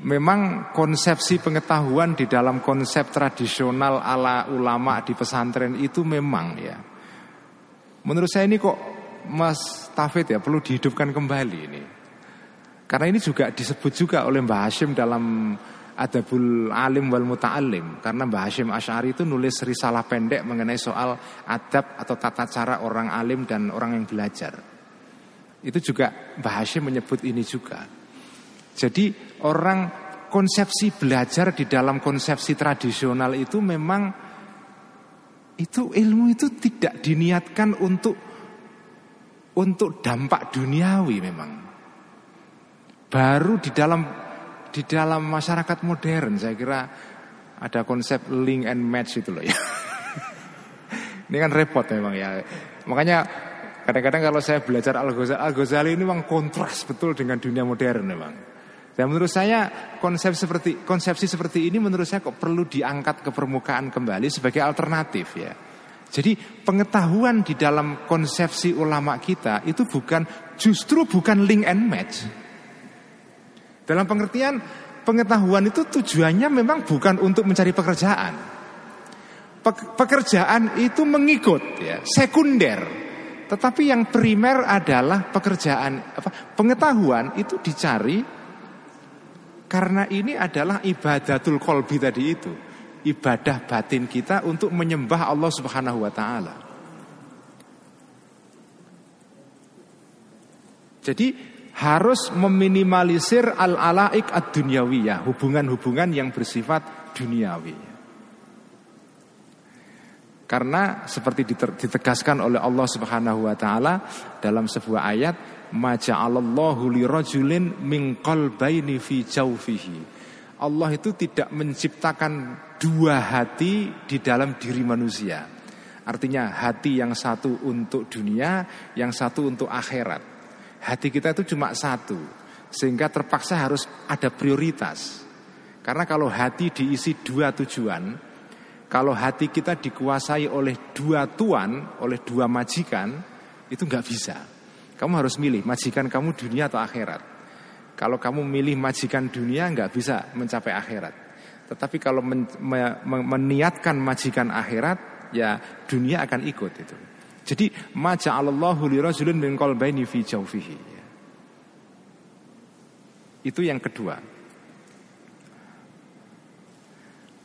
memang konsepsi pengetahuan di dalam konsep tradisional ala ulama di pesantren itu memang ya. Menurut saya ini kok Mas Tafid ya perlu dihidupkan kembali ini Karena ini juga disebut juga oleh Mbah Hashim dalam Adabul Alim wal Muta'alim Karena Mbah Hashim Ash'ari itu nulis risalah pendek mengenai soal adab atau tata cara orang alim dan orang yang belajar. Itu juga Mbah Hashim menyebut ini juga. Jadi orang konsepsi belajar di dalam konsepsi tradisional itu memang Itu ilmu itu tidak diniatkan untuk Untuk dampak duniawi memang Baru di dalam di dalam masyarakat modern saya kira ada konsep link and match itu loh ya. ini kan repot memang ya. Makanya kadang-kadang kalau saya belajar Al-Ghazali, Al-Ghazali ini memang kontras betul dengan dunia modern memang. Dan menurut saya konsep seperti konsepsi seperti ini menurut saya kok perlu diangkat ke permukaan kembali sebagai alternatif ya. Jadi pengetahuan di dalam konsepsi ulama kita itu bukan justru bukan link and match. Dalam pengertian pengetahuan itu tujuannya memang bukan untuk mencari pekerjaan. Pekerjaan itu mengikut ya, sekunder. Tetapi yang primer adalah pekerjaan apa pengetahuan itu dicari karena ini adalah ibadatul kolbi tadi itu. Ibadah batin kita untuk menyembah Allah Subhanahu wa taala. Jadi harus meminimalisir al-alaik ad-dunyawiyah, hubungan-hubungan yang bersifat duniawi. Karena seperti ditegaskan oleh Allah Subhanahu wa taala dalam sebuah ayat, Maja'alallahu li rajulin min qalbaini fi jawfihi. Allah itu tidak menciptakan dua hati di dalam diri manusia. Artinya hati yang satu untuk dunia, yang satu untuk akhirat. Hati kita itu cuma satu, sehingga terpaksa harus ada prioritas. Karena kalau hati diisi dua tujuan, kalau hati kita dikuasai oleh dua tuan, oleh dua majikan, itu nggak bisa. Kamu harus milih majikan kamu dunia atau akhirat. Kalau kamu milih majikan dunia nggak bisa mencapai akhirat. Tetapi kalau men, me, meniatkan majikan akhirat, ya dunia akan ikut itu. Jadi maja'alallahu li rajulin min qalbaini fi jawfihi. Itu yang kedua.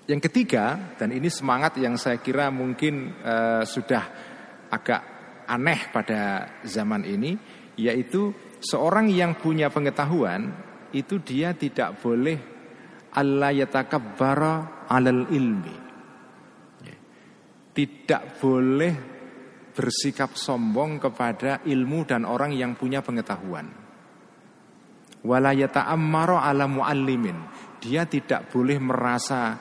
Yang ketiga, dan ini semangat yang saya kira mungkin uh, sudah agak aneh pada zaman ini, yaitu seorang yang punya pengetahuan itu dia tidak boleh Allah yatakabbara alal ilmi. Tidak boleh bersikap sombong kepada ilmu dan orang yang punya pengetahuan. Ala muallimin. Dia tidak boleh merasa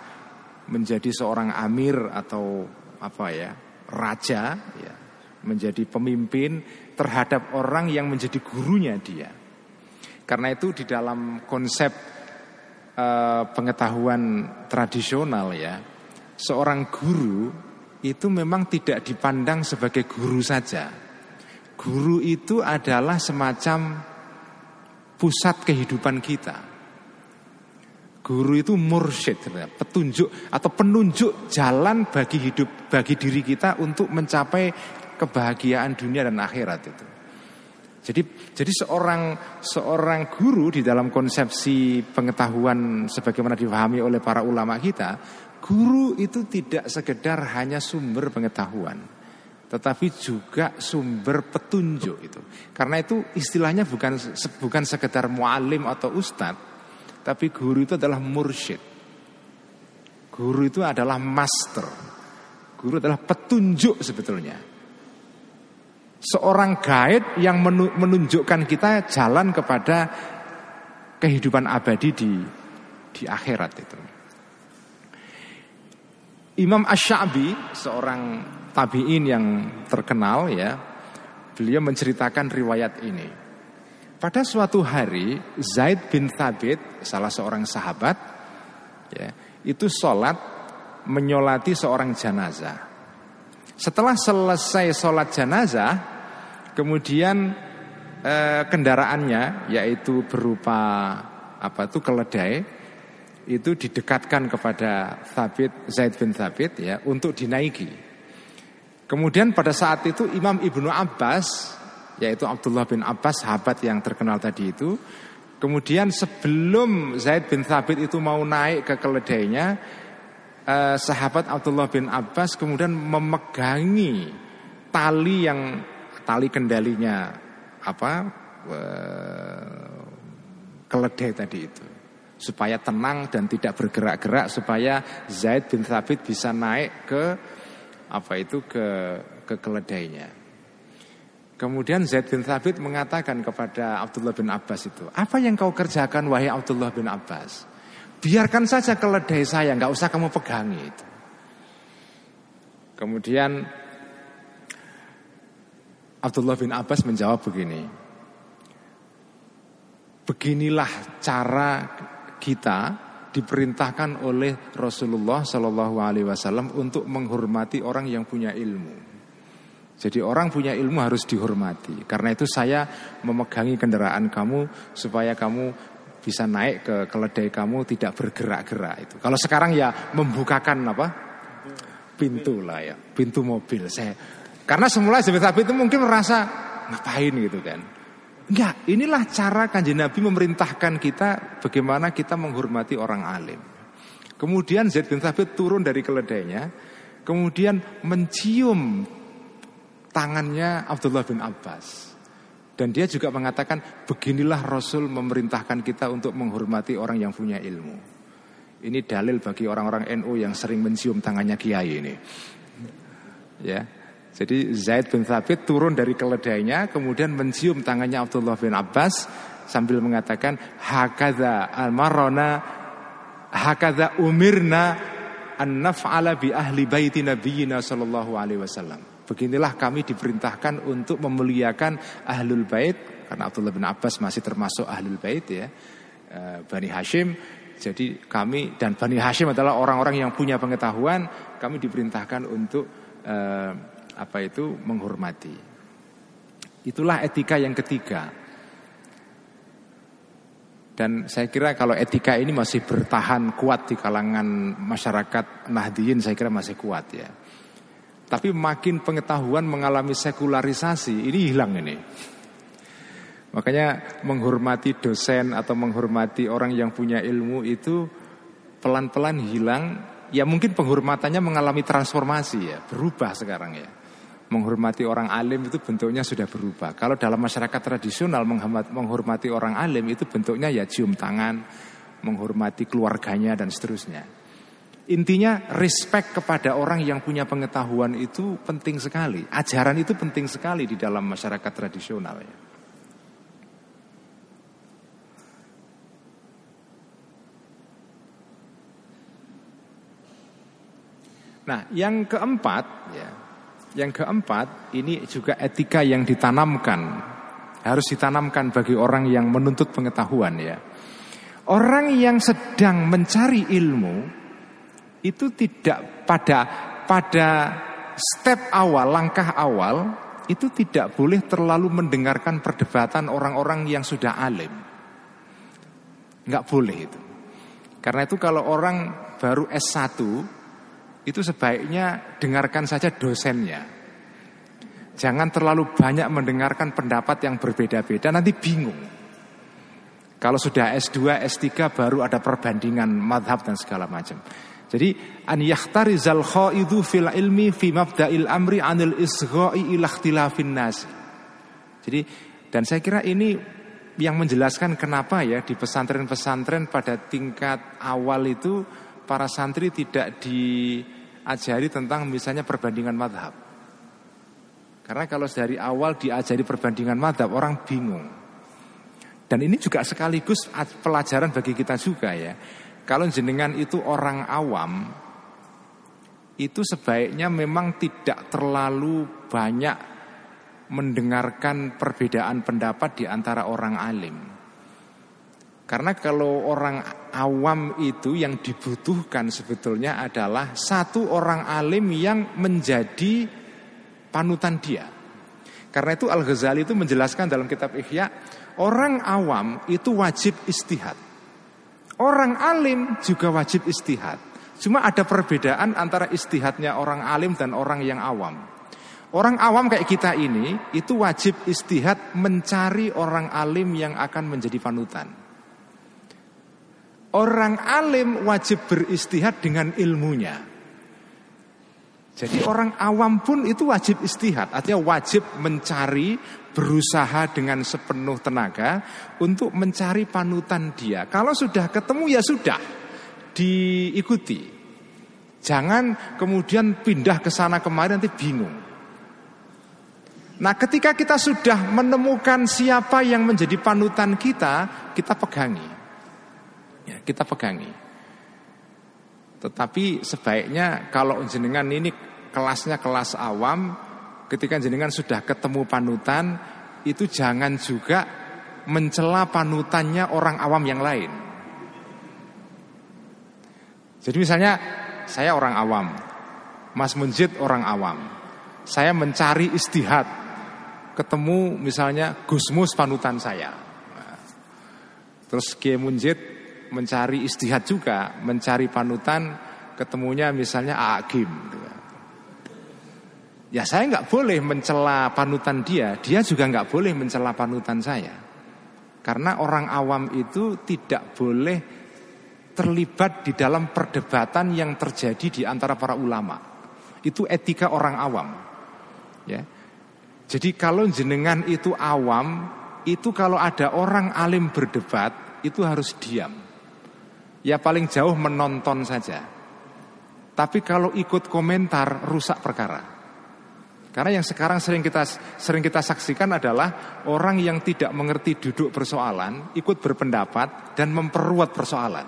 menjadi seorang amir atau apa ya raja ya menjadi pemimpin terhadap orang yang menjadi gurunya dia karena itu di dalam konsep uh, pengetahuan tradisional ya seorang guru itu memang tidak dipandang sebagai guru saja guru itu adalah semacam pusat kehidupan kita Guru itu mursyid, petunjuk atau penunjuk jalan bagi hidup, bagi diri kita untuk mencapai kebahagiaan dunia dan akhirat itu. Jadi, jadi seorang seorang guru di dalam konsepsi pengetahuan sebagaimana dipahami oleh para ulama kita, guru itu tidak sekedar hanya sumber pengetahuan, tetapi juga sumber petunjuk itu. Karena itu istilahnya bukan bukan sekedar mualim atau ustadz, tapi guru itu adalah mursyid. Guru itu adalah master. Guru adalah petunjuk sebetulnya. Seorang guide yang menunjukkan kita jalan kepada kehidupan abadi di di akhirat itu. Imam Ash-Sha'bi seorang tabi'in yang terkenal ya, beliau menceritakan riwayat ini. Pada suatu hari Zaid bin Thabit salah seorang sahabat ya, itu sholat menyolati seorang jenazah. Setelah selesai sholat jenazah, kemudian eh, kendaraannya yaitu berupa apa itu keledai itu didekatkan kepada Thabit Zaid bin Thabit ya untuk dinaiki. Kemudian pada saat itu Imam Ibnu Abbas yaitu Abdullah bin Abbas sahabat yang terkenal tadi itu. Kemudian sebelum Zaid bin Thabit itu mau naik ke keledainya, eh, sahabat Abdullah bin Abbas kemudian memegangi tali yang tali kendalinya apa eh, keledai tadi itu supaya tenang dan tidak bergerak-gerak supaya Zaid bin Thabit bisa naik ke apa itu ke ke keledainya. Kemudian Zaid bin Thabit mengatakan kepada Abdullah bin Abbas itu, apa yang kau kerjakan wahai Abdullah bin Abbas? Biarkan saja keledai saya, nggak usah kamu pegangi itu. Kemudian Abdullah bin Abbas menjawab begini, beginilah cara kita diperintahkan oleh Rasulullah Shallallahu Alaihi Wasallam untuk menghormati orang yang punya ilmu. Jadi orang punya ilmu harus dihormati. Karena itu saya memegangi kendaraan kamu supaya kamu bisa naik ke keledai kamu tidak bergerak-gerak itu. Kalau sekarang ya membukakan apa? Pintu lah ya, pintu mobil. Saya karena semula Zaid itu mungkin merasa ngapain gitu kan. Enggak, inilah cara kanjeng Nabi memerintahkan kita bagaimana kita menghormati orang alim. Kemudian Zaid bin Thabit turun dari keledainya, kemudian mencium tangannya Abdullah bin Abbas. Dan dia juga mengatakan beginilah Rasul memerintahkan kita untuk menghormati orang yang punya ilmu. Ini dalil bagi orang-orang NU yang sering mencium tangannya kiai ini. Ya. Jadi Zaid bin Thabit turun dari keledainya kemudian mencium tangannya Abdullah bin Abbas sambil mengatakan hakadha almarona hakadha umirna an naf'ala bi ahli baiti nabiyina sallallahu alaihi wasallam. Beginilah kami diperintahkan untuk memuliakan ahlul bait karena Abdullah bin Abbas masih termasuk ahlul bait ya. Eh, Bani Hashim jadi kami dan Bani Hashim adalah orang-orang yang punya pengetahuan kami diperintahkan untuk eh, apa itu menghormati. Itulah etika yang ketiga. Dan saya kira kalau etika ini masih bertahan kuat di kalangan masyarakat Nahdiyin saya kira masih kuat ya. Tapi makin pengetahuan mengalami sekularisasi ini hilang ini. Makanya menghormati dosen atau menghormati orang yang punya ilmu itu pelan-pelan hilang. Ya mungkin penghormatannya mengalami transformasi ya, berubah sekarang ya menghormati orang alim itu bentuknya sudah berubah. Kalau dalam masyarakat tradisional menghormati orang alim itu bentuknya ya cium tangan, menghormati keluarganya dan seterusnya. Intinya respect kepada orang yang punya pengetahuan itu penting sekali. Ajaran itu penting sekali di dalam masyarakat tradisional ya. Nah, yang keempat ya, yang keempat, ini juga etika yang ditanamkan. Harus ditanamkan bagi orang yang menuntut pengetahuan ya. Orang yang sedang mencari ilmu itu tidak pada pada step awal, langkah awal itu tidak boleh terlalu mendengarkan perdebatan orang-orang yang sudah alim. Nggak boleh itu. Karena itu kalau orang baru S1 itu sebaiknya dengarkan saja dosennya. Jangan terlalu banyak mendengarkan pendapat yang berbeda-beda, nanti bingung. Kalau sudah S2, S3 baru ada perbandingan madhab dan segala macam. Jadi an yahtarizal khaidu fil ilmi fi mabda'il amri anil isgha'i ila ikhtilafin. Jadi dan saya kira ini yang menjelaskan kenapa ya di pesantren-pesantren pada tingkat awal itu para santri tidak diajari tentang misalnya perbandingan madhab. Karena kalau dari awal diajari perbandingan madhab orang bingung. Dan ini juga sekaligus pelajaran bagi kita juga ya. Kalau jenengan itu orang awam, itu sebaiknya memang tidak terlalu banyak mendengarkan perbedaan pendapat di antara orang alim. Karena kalau orang awam itu yang dibutuhkan sebetulnya adalah satu orang alim yang menjadi panutan dia. Karena itu Al-Ghazali itu menjelaskan dalam kitab Ihya, orang awam itu wajib istihad. Orang alim juga wajib istihad. Cuma ada perbedaan antara istihadnya orang alim dan orang yang awam. Orang awam kayak kita ini itu wajib istihad mencari orang alim yang akan menjadi panutan. Orang alim wajib beristihad dengan ilmunya. Jadi orang awam pun itu wajib istihad, artinya wajib mencari, berusaha dengan sepenuh tenaga untuk mencari panutan dia. Kalau sudah ketemu ya sudah, diikuti. Jangan kemudian pindah ke sana kemari nanti bingung. Nah, ketika kita sudah menemukan siapa yang menjadi panutan kita, kita pegangi ya, kita pegangi. Tetapi sebaiknya kalau jenengan ini kelasnya kelas awam, ketika jenengan sudah ketemu panutan, itu jangan juga mencela panutannya orang awam yang lain. Jadi misalnya saya orang awam, Mas Munjid orang awam. Saya mencari istihad, ketemu misalnya Gusmus panutan saya. terus Kiai Munjid mencari istihad juga, mencari panutan, ketemunya misalnya Agim. Ya saya nggak boleh mencela panutan dia, dia juga nggak boleh mencela panutan saya. Karena orang awam itu tidak boleh terlibat di dalam perdebatan yang terjadi di antara para ulama. Itu etika orang awam. Ya. Jadi kalau jenengan itu awam, itu kalau ada orang alim berdebat, itu harus diam ya paling jauh menonton saja. Tapi kalau ikut komentar rusak perkara. Karena yang sekarang sering kita sering kita saksikan adalah orang yang tidak mengerti duduk persoalan, ikut berpendapat dan memperluat persoalan.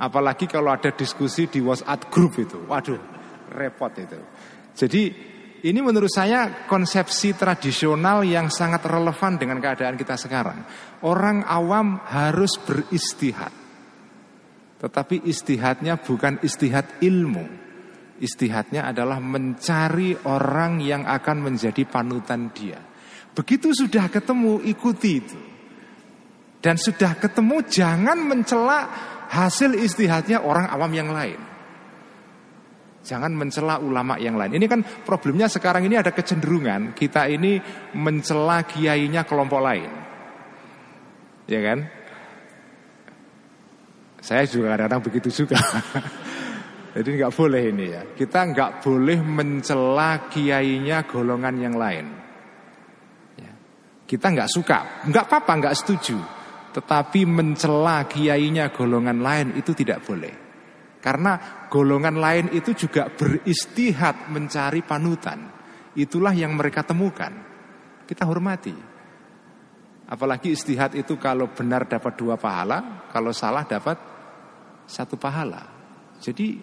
Apalagi kalau ada diskusi di WhatsApp group itu. Waduh, repot itu. Jadi ini menurut saya konsepsi tradisional yang sangat relevan dengan keadaan kita sekarang. Orang awam harus beristihad. Tetapi istihadnya bukan istihad ilmu. Istihadnya adalah mencari orang yang akan menjadi panutan dia. Begitu sudah ketemu, ikuti itu. Dan sudah ketemu, jangan mencela hasil istihadnya orang awam yang lain. Jangan mencela ulama yang lain. Ini kan problemnya sekarang ini ada kecenderungan kita ini mencela kiainya kelompok lain. Ya kan? Saya juga kadang-kadang begitu juga. Jadi nggak boleh ini ya. Kita nggak boleh mencela kiainya golongan yang lain. Ya. Kita nggak suka, nggak apa-apa, nggak setuju. Tetapi mencela kiainya golongan lain itu tidak boleh. Karena golongan lain itu juga beristihad mencari panutan. Itulah yang mereka temukan. Kita hormati. Apalagi istihad itu kalau benar dapat dua pahala, kalau salah dapat satu pahala. Jadi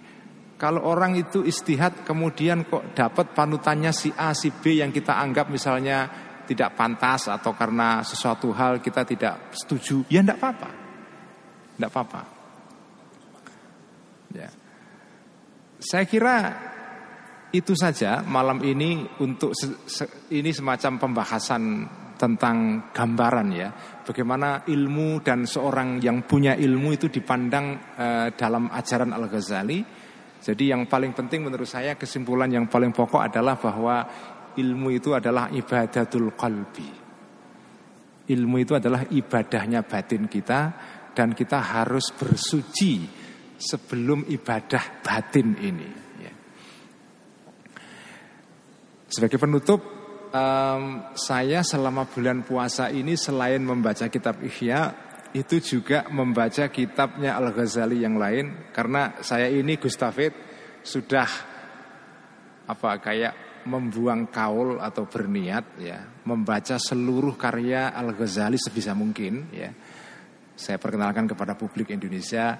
kalau orang itu istihad kemudian kok dapat panutannya si A si B yang kita anggap misalnya tidak pantas atau karena sesuatu hal kita tidak setuju, ya tidak apa-apa. Tidak apa-apa. Ya. Saya kira itu saja malam ini untuk ini semacam pembahasan tentang gambaran ya bagaimana ilmu dan seorang yang punya ilmu itu dipandang uh, dalam ajaran Al Ghazali jadi yang paling penting menurut saya kesimpulan yang paling pokok adalah bahwa ilmu itu adalah ibadatul qalbi. Ilmu itu adalah ibadahnya batin kita dan kita harus bersuci sebelum ibadah batin ini. Ya. Sebagai penutup, saya selama bulan puasa ini selain membaca kitab Ihya, itu juga membaca kitabnya Al Ghazali yang lain karena saya ini Gustafid sudah apa kayak membuang kaul atau berniat ya membaca seluruh karya Al Ghazali sebisa mungkin ya saya perkenalkan kepada publik Indonesia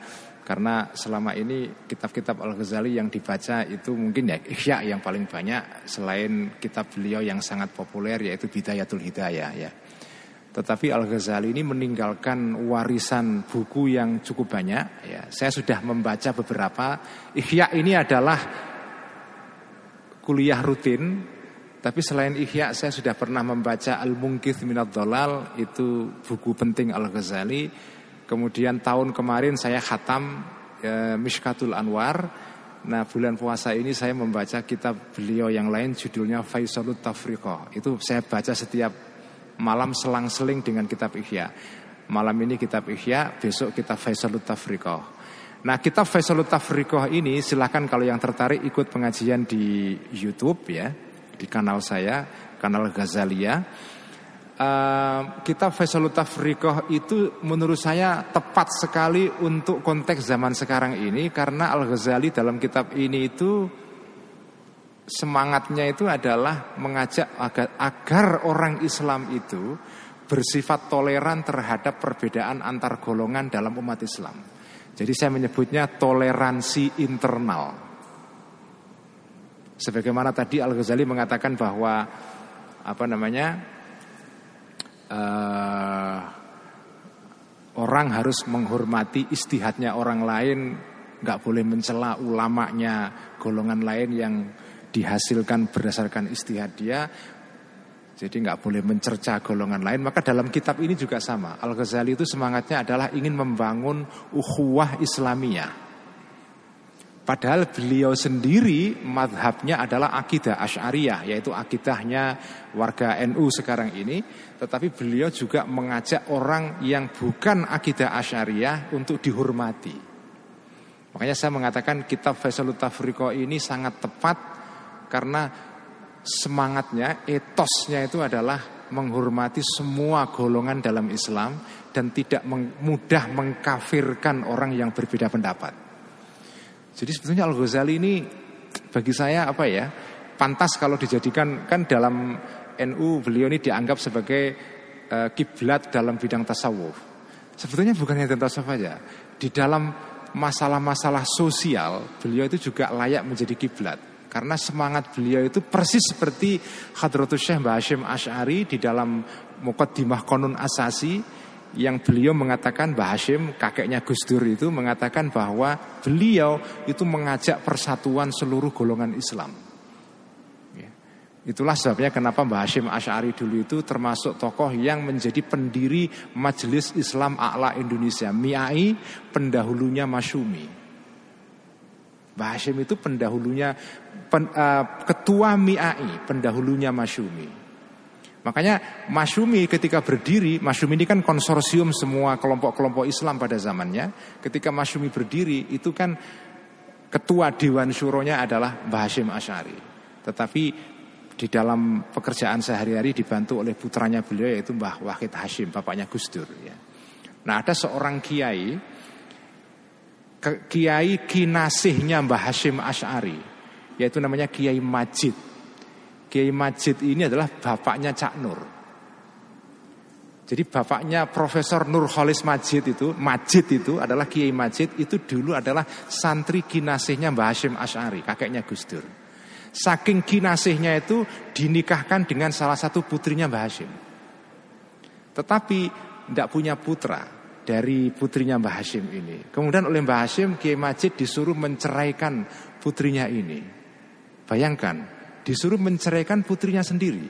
karena selama ini kitab-kitab Al Ghazali yang dibaca itu mungkin ya Ihya yang paling banyak selain kitab beliau yang sangat populer yaitu Bidayatul Hidayah ya. Tetapi Al-Ghazali ini meninggalkan warisan buku yang cukup banyak. Ya, saya sudah membaca beberapa. Ihya ini adalah kuliah rutin. Tapi selain Ihya saya sudah pernah membaca Al-Mungkith Minad Dolal. Itu buku penting Al-Ghazali. Kemudian tahun kemarin saya khatam ya, Mishkatul Anwar. Nah bulan puasa ini saya membaca kitab beliau yang lain judulnya Faisalut Tafriqah. Itu saya baca setiap malam selang-seling dengan kitab Ihya. Malam ini kitab Ihya, besok kitab Faisalut Tafriqah. Nah kitab Faisalut Tafriqah ini silahkan kalau yang tertarik ikut pengajian di Youtube ya. Di kanal saya, kanal Ghazalia. Uh, kitab Faisalut Tafriqah itu menurut saya tepat sekali untuk konteks zaman sekarang ini karena Al-Ghazali dalam kitab ini itu semangatnya itu adalah mengajak agar, agar orang Islam itu bersifat toleran terhadap perbedaan antar golongan dalam umat Islam. Jadi saya menyebutnya toleransi internal. Sebagaimana tadi Al Ghazali mengatakan bahwa apa namanya uh, orang harus menghormati istihadnya orang lain, nggak boleh mencela ulamanya golongan lain yang dihasilkan berdasarkan istihad dia. Jadi nggak boleh mencerca golongan lain. Maka dalam kitab ini juga sama. Al Ghazali itu semangatnya adalah ingin membangun ukhuwah Islamiyah Padahal beliau sendiri madhabnya adalah akidah Ash'ariyah Yaitu akidahnya warga NU sekarang ini Tetapi beliau juga mengajak orang yang bukan akidah Ash'ariyah untuk dihormati Makanya saya mengatakan kitab Faisalut Tafriqo ini sangat tepat karena semangatnya, etosnya itu adalah menghormati semua golongan dalam Islam dan tidak mudah mengkafirkan orang yang berbeda pendapat. Jadi sebetulnya Al Ghazali ini bagi saya apa ya pantas kalau dijadikan kan dalam NU beliau ini dianggap sebagai uh, kiblat dalam bidang tasawuf. Sebetulnya bukan hanya tentang tasawuf aja. Di dalam masalah-masalah sosial beliau itu juga layak menjadi kiblat karena semangat beliau itu persis seperti Hadratus Syekh Mbah Hashim Ash'ari di dalam Muqaddimah Konun Asasi yang beliau mengatakan Mbah Hashim kakeknya Gus Dur itu mengatakan bahwa beliau itu mengajak persatuan seluruh golongan Islam. Ya. Itulah sebabnya kenapa Mbah Hashim Ash'ari dulu itu termasuk tokoh yang menjadi pendiri Majelis Islam A'la Indonesia, MIAI, pendahulunya Masyumi. Mbah Hashim itu pendahulunya pen, uh, ketua MIAI, pendahulunya Masyumi. Makanya Masyumi ketika berdiri, Masyumi ini kan konsorsium semua kelompok-kelompok Islam pada zamannya. Ketika Masyumi berdiri, itu kan ketua Dewan Syuronya adalah Mbah Hashim Asyari. Tetapi di dalam pekerjaan sehari-hari dibantu oleh putranya beliau yaitu Mbah Wahid Hashim, bapaknya Gus Dur. Ya. Nah ada seorang kiai kiai kinasihnya Mbah Hashim Ash'ari yaitu namanya Kiai Majid. Kiai Majid ini adalah bapaknya Cak Nur. Jadi bapaknya Profesor Nur Khalis Majid itu, Majid itu adalah Kiai Majid itu dulu adalah santri kinasihnya Mbah Hashim Ash'ari, kakeknya Gus Dur. Saking kinasihnya itu dinikahkan dengan salah satu putrinya Mbah Hashim. Tetapi tidak punya putra dari putrinya Mbah Hashim ini. Kemudian oleh Mbah Hashim Kiai Majid disuruh menceraikan putrinya ini. Bayangkan, disuruh menceraikan putrinya sendiri.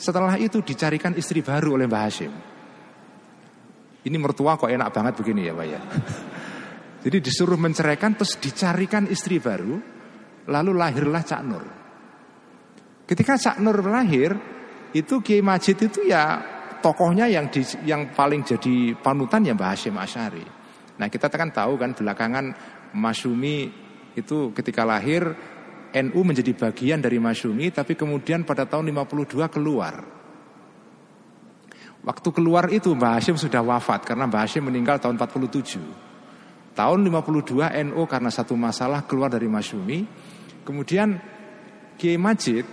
Setelah itu dicarikan istri baru oleh Mbah Hashim. Ini mertua kok enak banget begini ya Pak ya. Jadi disuruh menceraikan terus dicarikan istri baru, lalu lahirlah Cak Nur. Ketika Cak Nur lahir, itu Kiai Majid itu ya tokohnya yang di, yang paling jadi panutan ya Mbah Hashim Asyari. Nah kita kan tahu kan belakangan Masyumi itu ketika lahir NU menjadi bagian dari Masyumi tapi kemudian pada tahun 52 keluar. Waktu keluar itu Mbah Hashim sudah wafat karena Mbah Hashim meninggal tahun 47. Tahun 52 NU karena satu masalah keluar dari Masyumi. Kemudian Kiai Majid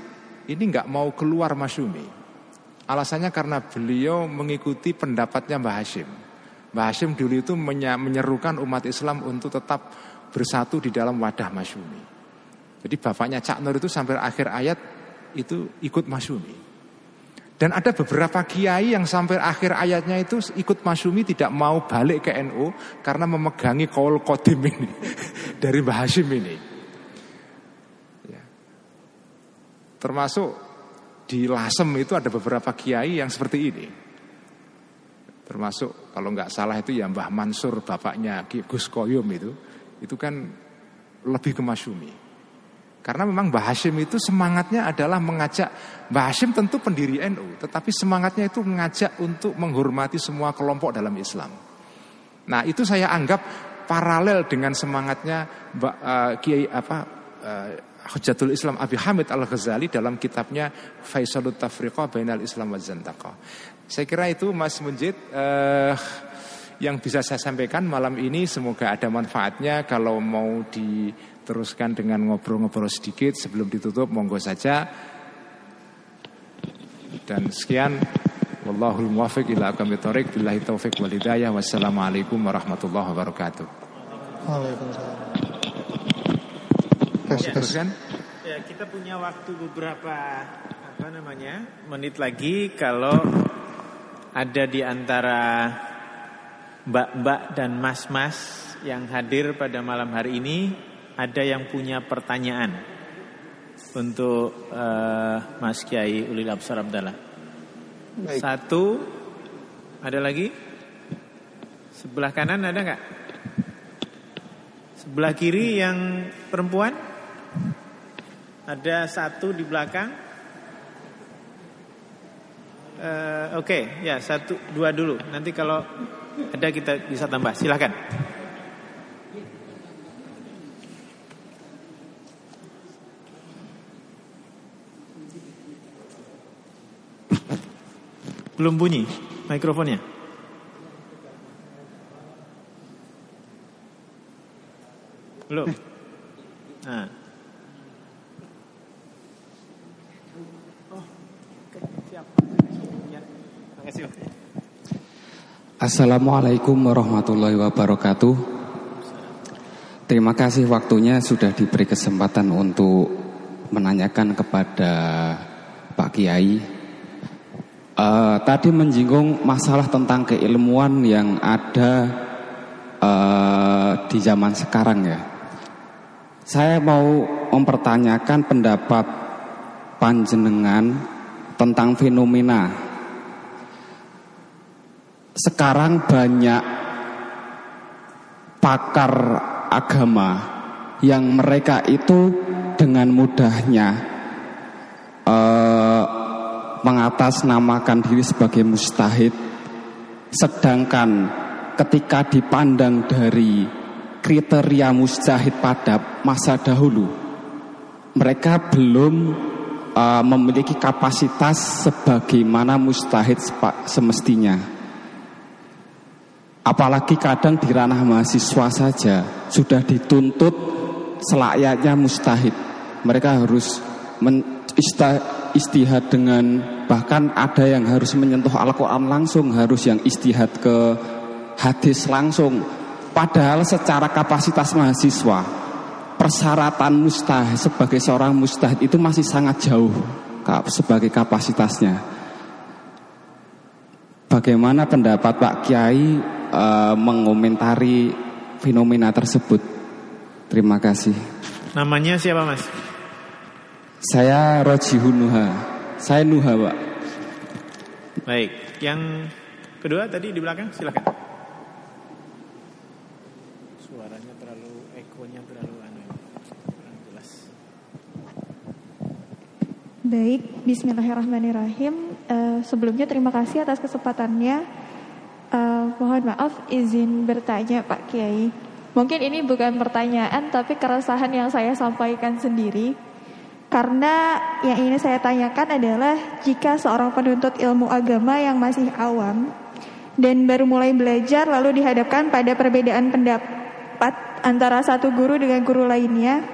ini nggak mau keluar Masyumi. Alasannya karena beliau mengikuti pendapatnya Mbah Hashim. Mbah Hashim dulu itu menyerukan umat Islam untuk tetap bersatu di dalam wadah Masyumi. Jadi bapaknya Cak Nur itu sampai akhir ayat itu ikut Masyumi. Dan ada beberapa kiai yang sampai akhir ayatnya itu ikut Masyumi tidak mau balik ke NU karena memegangi kaul kodim ini dari Mbah Hashim ini. Ya. Termasuk di Lasem itu ada beberapa kiai yang seperti ini. Termasuk kalau nggak salah itu ya Mbah Mansur bapaknya Gus Koyum itu, itu kan lebih ke Masyumi. Karena memang Mbah Hashim itu semangatnya adalah mengajak Mbah Hashim tentu pendiri NU, tetapi semangatnya itu mengajak untuk menghormati semua kelompok dalam Islam. Nah itu saya anggap paralel dengan semangatnya Mbak uh, Kiai apa uh, Hujatul Islam Abi Hamid Al-Ghazali dalam kitabnya Faisalut Tafriqah Bainal Islam wa. Saya kira itu Mas Munjid uh, yang bisa saya sampaikan malam ini semoga ada manfaatnya kalau mau diteruskan dengan ngobrol-ngobrol sedikit sebelum ditutup monggo saja. Dan sekian Wallahul muwafiq ila aqwamit thoriq billahi taufiq wal hidayah. Wassalamualaikum warahmatullahi wabarakatuh. Waalaikumsalam. Tes, ya, tes. Kan? Ya, kita punya waktu beberapa apa namanya menit lagi kalau ada di antara mbak-mbak dan mas-mas yang hadir pada malam hari ini ada yang punya pertanyaan untuk uh, Mas Kiai Ulil Absar Abdallah. Baik. Satu, ada lagi? Sebelah kanan ada nggak? Sebelah kiri yang perempuan? Ada satu di belakang. Uh, Oke, okay. ya satu, dua dulu. Nanti kalau ada kita bisa tambah. Silahkan. Belum bunyi mikrofonnya. Belum. Nah. Assalamualaikum warahmatullahi wabarakatuh. Terima kasih waktunya sudah diberi kesempatan untuk menanyakan kepada Pak Kiai Uh, tadi menjinggung masalah tentang keilmuan yang ada uh, di zaman sekarang ya. Saya mau mempertanyakan pendapat panjenengan tentang fenomena sekarang banyak pakar agama yang mereka itu dengan mudahnya uh, mengatasnamakan diri sebagai mustahid sedangkan ketika dipandang dari kriteria mustahid pada masa dahulu mereka belum uh, memiliki kapasitas sebagaimana mustahid semestinya Apalagi kadang di ranah mahasiswa saja sudah dituntut selayaknya mustahid. Mereka harus men, istihad dengan bahkan ada yang harus menyentuh Al-Quran langsung, harus yang istihad ke hadis langsung. Padahal secara kapasitas mahasiswa, persyaratan mustahid sebagai seorang mustahid itu masih sangat jauh sebagai kapasitasnya. Bagaimana pendapat Pak Kiai uh, mengomentari fenomena tersebut. Terima kasih. Namanya siapa mas? Saya Roji Hunuha. Saya Nuha pak. Baik, yang kedua tadi di belakang silakan. Suaranya terlalu ekonya terlalu aneh, kurang jelas. Baik, Bismillahirrahmanirrahim. Uh, sebelumnya terima kasih atas kesempatannya Uh, mohon maaf izin bertanya Pak Kiai. Mungkin ini bukan pertanyaan tapi keresahan yang saya sampaikan sendiri. Karena yang ini saya tanyakan adalah jika seorang penuntut ilmu agama yang masih awam dan baru mulai belajar lalu dihadapkan pada perbedaan pendapat antara satu guru dengan guru lainnya,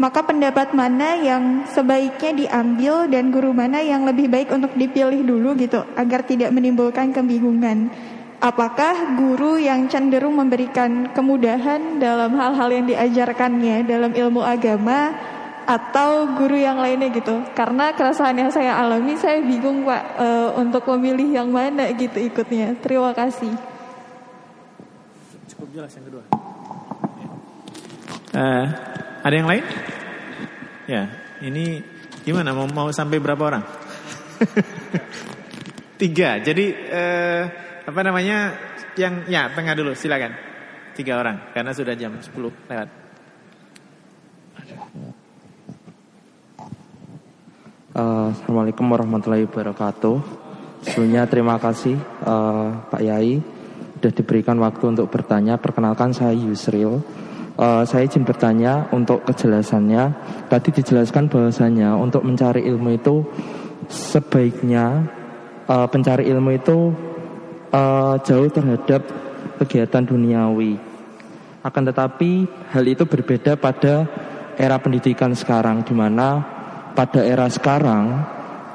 maka pendapat mana yang sebaiknya diambil dan guru mana yang lebih baik untuk dipilih dulu gitu agar tidak menimbulkan kebingungan. Apakah guru yang cenderung memberikan kemudahan dalam hal-hal yang diajarkannya dalam ilmu agama atau guru yang lainnya gitu? Karena keresahan yang saya alami, saya bingung pak e, untuk memilih yang mana gitu ikutnya. Terima kasih. Cukup jelas yang kedua. Uh, ada yang lain? Ya, ini gimana? Mau mau sampai berapa orang? Tiga. Jadi. Uh, apa namanya yang ya tengah dulu silakan tiga orang karena sudah jam 10 lewat. Uh, Assalamualaikum warahmatullahi wabarakatuh. Sebelumnya terima kasih uh, Pak Yai sudah diberikan waktu untuk bertanya. Perkenalkan saya Yusril. Uh, saya izin bertanya untuk kejelasannya. Tadi dijelaskan bahwasanya untuk mencari ilmu itu sebaiknya uh, pencari ilmu itu uh, jauh terhadap kegiatan duniawi. Akan tetapi hal itu berbeda pada era pendidikan sekarang, di mana pada era sekarang,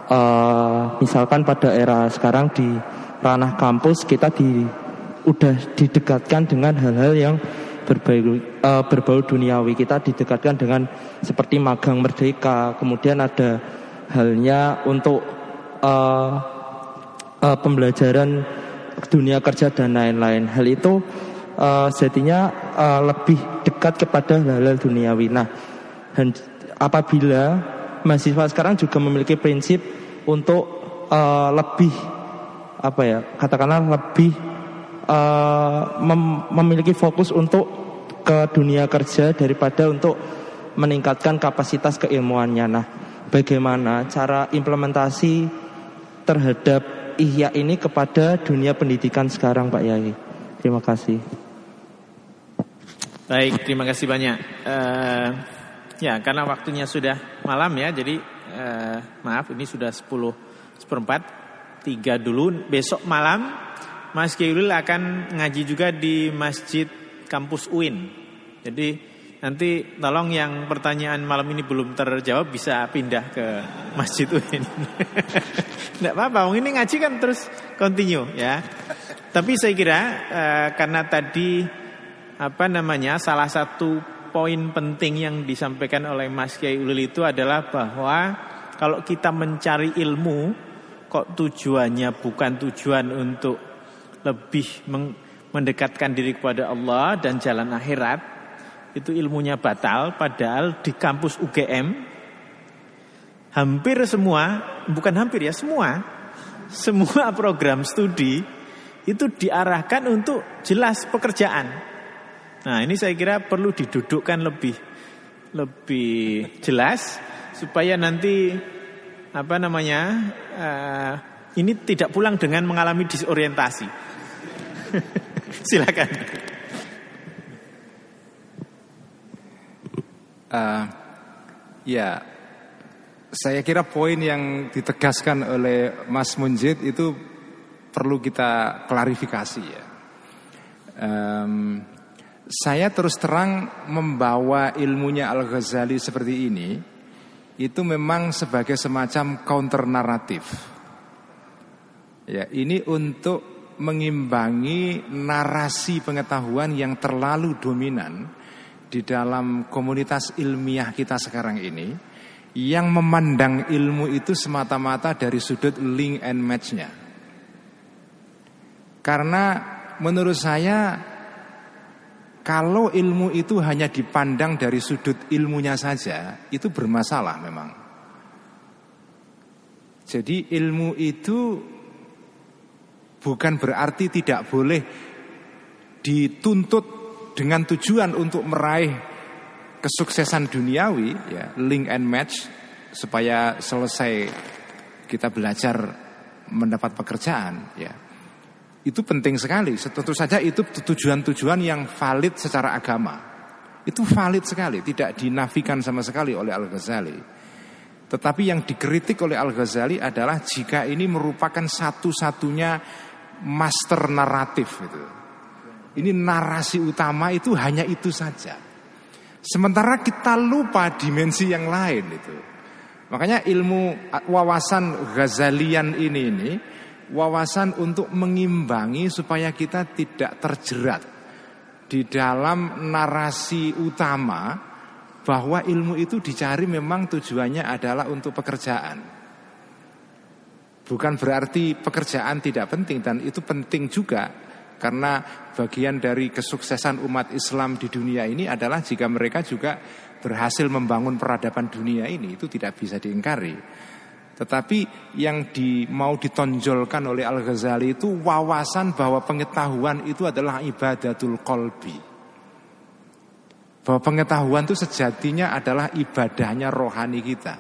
uh, misalkan pada era sekarang di ranah kampus kita di udah didekatkan dengan hal-hal yang berbau, uh, berbau duniawi. Kita didekatkan dengan seperti magang merdeka, kemudian ada halnya untuk uh, uh, pembelajaran dunia kerja dan lain-lain. Hal itu uh, sejatinya uh, lebih dekat kepada hal-hal duniawi. Nah, apabila mahasiswa sekarang juga memiliki prinsip untuk uh, lebih apa ya, katakanlah lebih uh, mem memiliki fokus untuk ke dunia kerja daripada untuk meningkatkan kapasitas keilmuannya. Nah, bagaimana cara implementasi terhadap ihya ini kepada dunia pendidikan sekarang Pak Yai. Terima kasih. Baik, terima kasih banyak. Uh, ya, karena waktunya sudah malam ya, jadi uh, maaf ini sudah 10 seperempat, tiga dulu. Besok malam Mas Kiulil akan ngaji juga di Masjid Kampus UIN. Jadi nanti tolong yang pertanyaan malam ini belum terjawab bisa pindah ke Masjid UIN. Tidak apa-apa, ini ngaji kan terus continue ya. Tapi saya kira uh, karena tadi apa namanya salah satu poin penting yang disampaikan oleh Mas Kiai Ulil itu adalah bahwa kalau kita mencari ilmu kok tujuannya bukan tujuan untuk lebih mendekatkan diri kepada Allah dan jalan akhirat itu ilmunya batal padahal di kampus UGM hampir semua bukan hampir ya semua semua program studi itu diarahkan untuk jelas pekerjaan. Nah, ini saya kira perlu didudukkan lebih lebih jelas supaya nanti apa namanya uh, ini tidak pulang dengan mengalami disorientasi. Silakan. Uh, ya, saya kira poin yang ditegaskan oleh Mas Munjid itu perlu kita klarifikasi ya. Um, saya terus terang membawa ilmunya Al Ghazali seperti ini itu memang sebagai semacam counter naratif. Ya, ini untuk mengimbangi narasi pengetahuan yang terlalu dominan di dalam komunitas ilmiah kita sekarang ini yang memandang ilmu itu semata-mata dari sudut link and match-nya. Karena menurut saya kalau ilmu itu hanya dipandang dari sudut ilmunya saja, itu bermasalah memang. Jadi ilmu itu bukan berarti tidak boleh dituntut dengan tujuan untuk meraih kesuksesan duniawi ya link and match supaya selesai kita belajar mendapat pekerjaan ya itu penting sekali. Tentu saja itu tujuan-tujuan yang valid secara agama. Itu valid sekali. Tidak dinafikan sama sekali oleh Al Ghazali tetapi yang dikritik oleh Al Ghazali adalah jika ini merupakan satu-satunya master naratif itu. Ini narasi utama itu hanya itu saja. Sementara kita lupa dimensi yang lain itu. Makanya ilmu wawasan Ghazalian ini ini wawasan untuk mengimbangi supaya kita tidak terjerat di dalam narasi utama bahwa ilmu itu dicari memang tujuannya adalah untuk pekerjaan. Bukan berarti pekerjaan tidak penting dan itu penting juga karena bagian dari kesuksesan umat Islam di dunia ini adalah jika mereka juga berhasil membangun peradaban dunia ini itu tidak bisa diingkari. Tetapi yang di, mau ditonjolkan oleh Al-Ghazali itu wawasan bahwa pengetahuan itu adalah ibadatul kolbi. Bahwa pengetahuan itu sejatinya adalah ibadahnya rohani kita.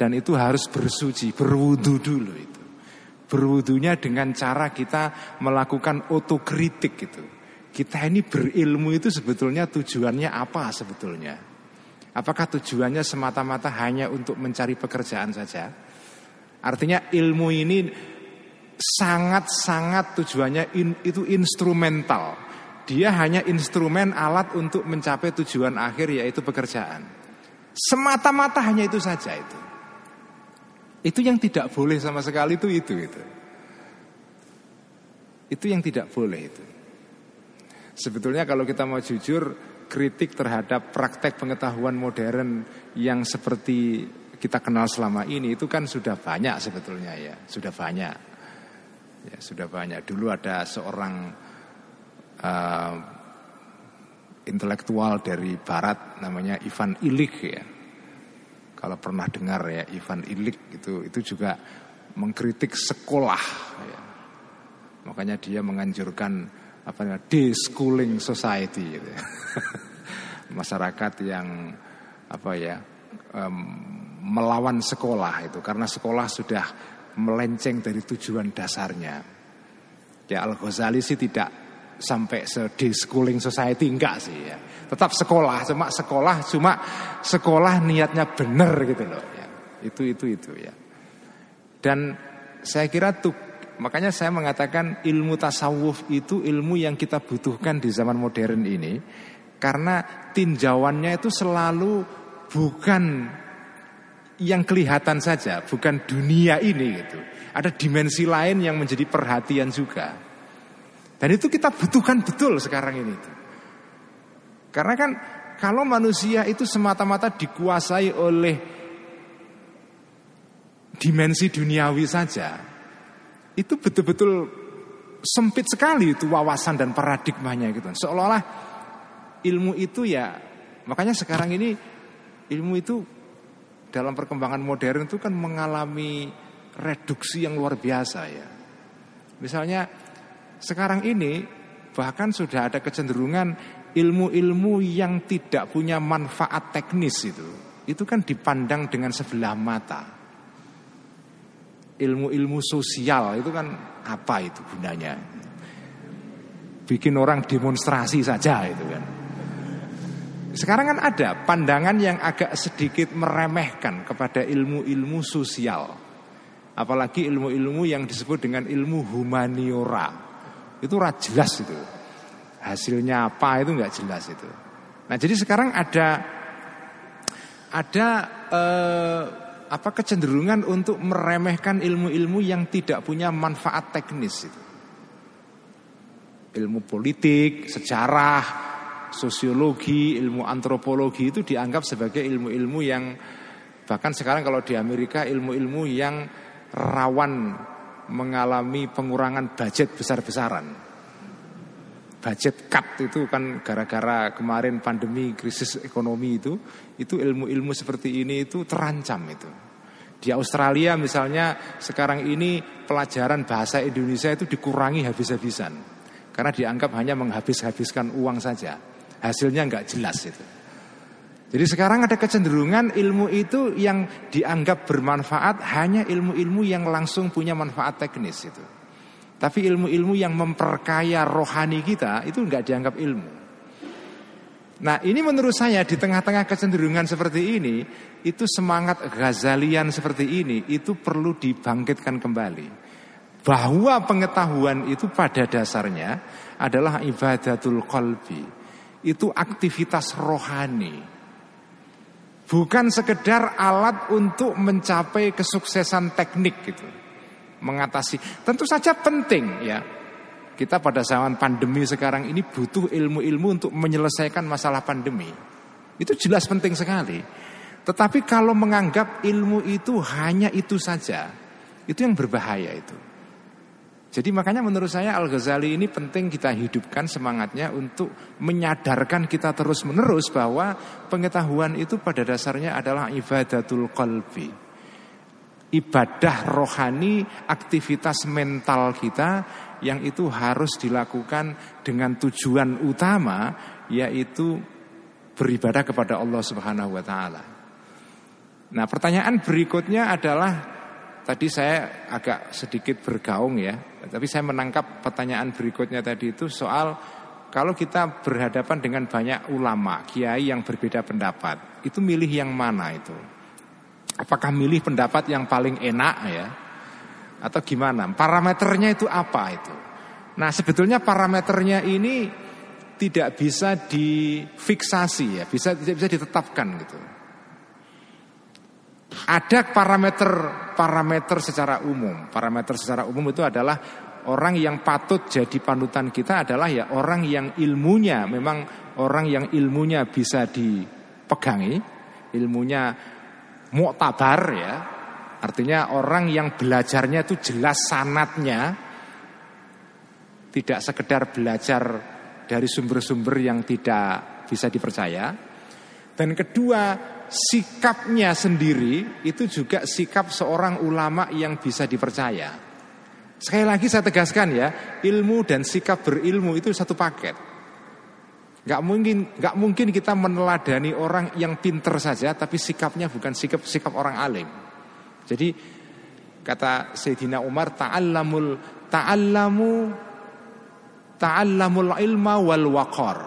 Dan itu harus bersuci, berwudu dulu itu. Berwudunya dengan cara kita melakukan otokritik gitu. Kita ini berilmu itu sebetulnya tujuannya apa sebetulnya? Apakah tujuannya semata-mata hanya untuk mencari pekerjaan saja? Artinya ilmu ini sangat-sangat tujuannya in, itu instrumental. Dia hanya instrumen alat untuk mencapai tujuan akhir yaitu pekerjaan. Semata-mata hanya itu saja itu. Itu yang tidak boleh sama sekali itu itu itu. Itu yang tidak boleh itu. Sebetulnya kalau kita mau jujur, kritik terhadap praktek pengetahuan modern yang seperti kita kenal selama ini itu kan sudah banyak sebetulnya ya, sudah banyak. Ya, sudah banyak. Dulu ada seorang uh, intelektual dari barat namanya Ivan Illich ya kalau pernah dengar ya Ivan Illik itu itu juga mengkritik sekolah ya. Makanya dia menganjurkan apa namanya deschooling society gitu ya. Masyarakat yang apa ya um, melawan sekolah itu karena sekolah sudah melenceng dari tujuan dasarnya. Ya Al Ghazali sih tidak sampai se schooling society enggak sih ya. Tetap sekolah, cuma sekolah cuma sekolah niatnya benar gitu loh ya. Itu itu itu ya. Dan saya kira tuh makanya saya mengatakan ilmu tasawuf itu ilmu yang kita butuhkan di zaman modern ini Karena tinjauannya itu selalu bukan yang kelihatan saja, bukan dunia ini gitu. Ada dimensi lain yang menjadi perhatian juga. Dan itu kita butuhkan betul sekarang ini. Karena kan kalau manusia itu semata-mata dikuasai oleh dimensi duniawi saja, itu betul-betul sempit sekali itu wawasan dan paradigmanya gitu. Seolah-olah ilmu itu ya, makanya sekarang ini ilmu itu dalam perkembangan modern itu kan mengalami reduksi yang luar biasa ya. Misalnya sekarang ini bahkan sudah ada kecenderungan ilmu-ilmu yang tidak punya manfaat teknis itu itu kan dipandang dengan sebelah mata. Ilmu-ilmu sosial itu kan apa itu gunanya? Bikin orang demonstrasi saja itu kan. Sekarang kan ada pandangan yang agak sedikit meremehkan kepada ilmu-ilmu sosial. Apalagi ilmu-ilmu yang disebut dengan ilmu humaniora. Itu jelas itu. Hasilnya apa itu nggak jelas itu. Nah jadi sekarang ada ada eh, apa kecenderungan untuk meremehkan ilmu-ilmu yang tidak punya manfaat teknis itu. Ilmu politik, sejarah, sosiologi, ilmu antropologi itu dianggap sebagai ilmu-ilmu yang bahkan sekarang kalau di Amerika ilmu-ilmu yang rawan mengalami pengurangan budget besar-besaran. Budget cut itu kan gara-gara kemarin pandemi krisis ekonomi itu, itu ilmu-ilmu seperti ini itu terancam itu. Di Australia misalnya sekarang ini pelajaran bahasa Indonesia itu dikurangi habis-habisan. Karena dianggap hanya menghabis-habiskan uang saja hasilnya nggak jelas itu. Jadi sekarang ada kecenderungan ilmu itu yang dianggap bermanfaat hanya ilmu-ilmu yang langsung punya manfaat teknis itu. Tapi ilmu-ilmu yang memperkaya rohani kita itu nggak dianggap ilmu. Nah ini menurut saya di tengah-tengah kecenderungan seperti ini Itu semangat Ghazalian seperti ini Itu perlu dibangkitkan kembali Bahwa pengetahuan itu pada dasarnya adalah ibadatul qalbi itu aktivitas rohani. Bukan sekedar alat untuk mencapai kesuksesan teknik gitu. Mengatasi tentu saja penting ya. Kita pada zaman pandemi sekarang ini butuh ilmu-ilmu untuk menyelesaikan masalah pandemi. Itu jelas penting sekali. Tetapi kalau menganggap ilmu itu hanya itu saja, itu yang berbahaya itu. Jadi makanya menurut saya Al-Ghazali ini penting kita hidupkan semangatnya untuk menyadarkan kita terus-menerus bahwa pengetahuan itu pada dasarnya adalah ibadatul qalbi. Ibadah rohani, aktivitas mental kita yang itu harus dilakukan dengan tujuan utama yaitu beribadah kepada Allah Subhanahu wa taala. Nah, pertanyaan berikutnya adalah tadi saya agak sedikit bergaung ya, tapi saya menangkap pertanyaan berikutnya tadi itu soal kalau kita berhadapan dengan banyak ulama, kiai yang berbeda pendapat, itu milih yang mana itu? Apakah milih pendapat yang paling enak ya? Atau gimana? Parameternya itu apa itu? Nah sebetulnya parameternya ini tidak bisa difiksasi ya, bisa tidak bisa ditetapkan gitu. Ada parameter-parameter secara umum. Parameter secara umum itu adalah orang yang patut jadi panutan kita adalah ya orang yang ilmunya memang orang yang ilmunya bisa dipegangi, ilmunya muktabar ya. Artinya orang yang belajarnya itu jelas sanatnya tidak sekedar belajar dari sumber-sumber yang tidak bisa dipercaya. Dan kedua, sikapnya sendiri itu juga sikap seorang ulama yang bisa dipercaya. Sekali lagi saya tegaskan ya, ilmu dan sikap berilmu itu satu paket. Gak mungkin, gak mungkin kita meneladani orang yang pinter saja, tapi sikapnya bukan sikap sikap orang alim. Jadi kata Sayyidina Umar, ta'allamul ta'allamu ta'allamul ilma wal waqar.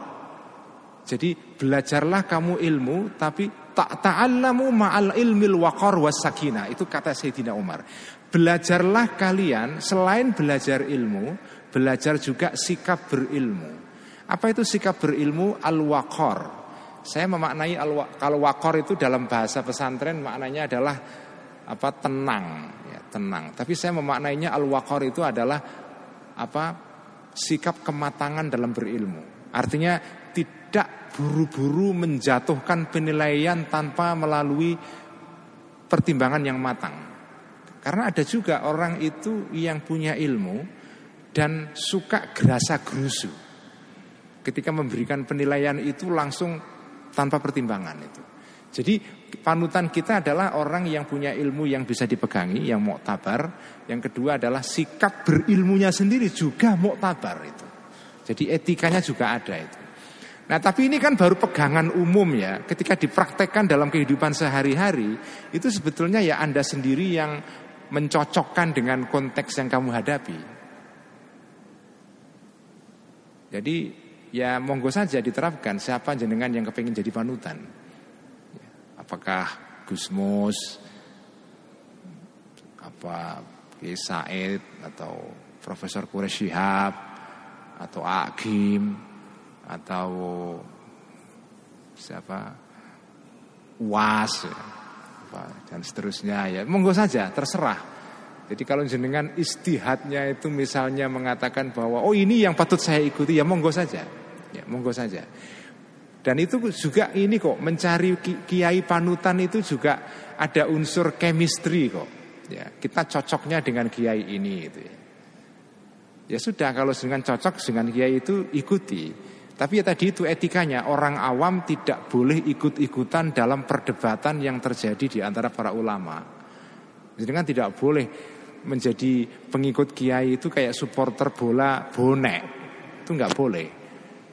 Jadi belajarlah kamu ilmu tapi tak ta'allamu ma'al ilmil waqar was sakina. Itu kata Sayyidina Umar. Belajarlah kalian selain belajar ilmu, belajar juga sikap berilmu. Apa itu sikap berilmu al-waqar? Saya memaknai al kalau wakor itu dalam bahasa pesantren maknanya adalah apa tenang, ya, tenang. Tapi saya memaknainya al-waqar itu adalah apa sikap kematangan dalam berilmu. Artinya tidak buru-buru menjatuhkan penilaian tanpa melalui pertimbangan yang matang. Karena ada juga orang itu yang punya ilmu dan suka gerasa gerusu. Ketika memberikan penilaian itu langsung tanpa pertimbangan itu. Jadi panutan kita adalah orang yang punya ilmu yang bisa dipegangi, yang mau tabar. Yang kedua adalah sikap berilmunya sendiri juga mau tabar itu. Jadi etikanya juga ada itu. Nah tapi ini kan baru pegangan umum ya. Ketika dipraktekkan dalam kehidupan sehari-hari, itu sebetulnya ya Anda sendiri yang mencocokkan dengan konteks yang kamu hadapi. Jadi ya monggo saja diterapkan siapa jenengan yang kepingin jadi panutan. Apakah Gusmus, apa Ki Said atau Profesor Quraish Shihab atau Agim atau siapa Was ya, dan seterusnya ya monggo saja terserah. Jadi kalau jenengan istihadnya itu misalnya mengatakan bahwa oh ini yang patut saya ikuti ya monggo saja. Ya, monggo saja. Dan itu juga ini kok mencari kiai panutan itu juga ada unsur chemistry kok. Ya, kita cocoknya dengan kiai ini itu ya. Ya sudah kalau dengan cocok dengan kiai itu ikuti. Tapi ya tadi itu etikanya orang awam tidak boleh ikut-ikutan dalam perdebatan yang terjadi di antara para ulama. Jadi kan tidak boleh menjadi pengikut kiai itu kayak supporter bola bonek. Itu nggak boleh.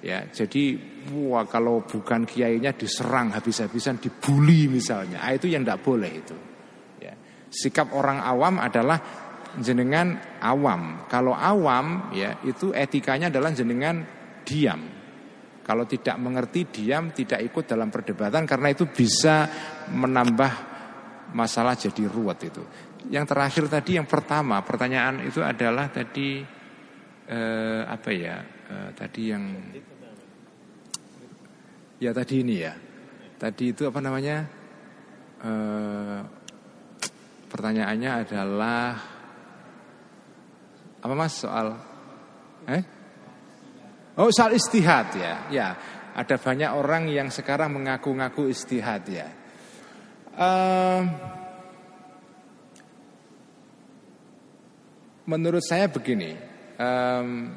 Ya, jadi wah kalau bukan kiainya diserang habis-habisan, dibully misalnya, ah, itu yang tidak boleh itu. Ya. Sikap orang awam adalah jenengan awam. Kalau awam ya itu etikanya adalah jenengan diam. Kalau tidak mengerti diam, tidak ikut dalam perdebatan karena itu bisa menambah masalah jadi ruwet itu. Yang terakhir tadi yang pertama pertanyaan itu adalah tadi eh, apa ya? Eh, tadi yang Ya tadi ini ya. Tadi itu apa namanya? E, pertanyaannya adalah apa mas soal? Eh? Oh soal istihad ya. Ya ada banyak orang yang sekarang mengaku-ngaku istihad ya. Um, menurut saya begini, um,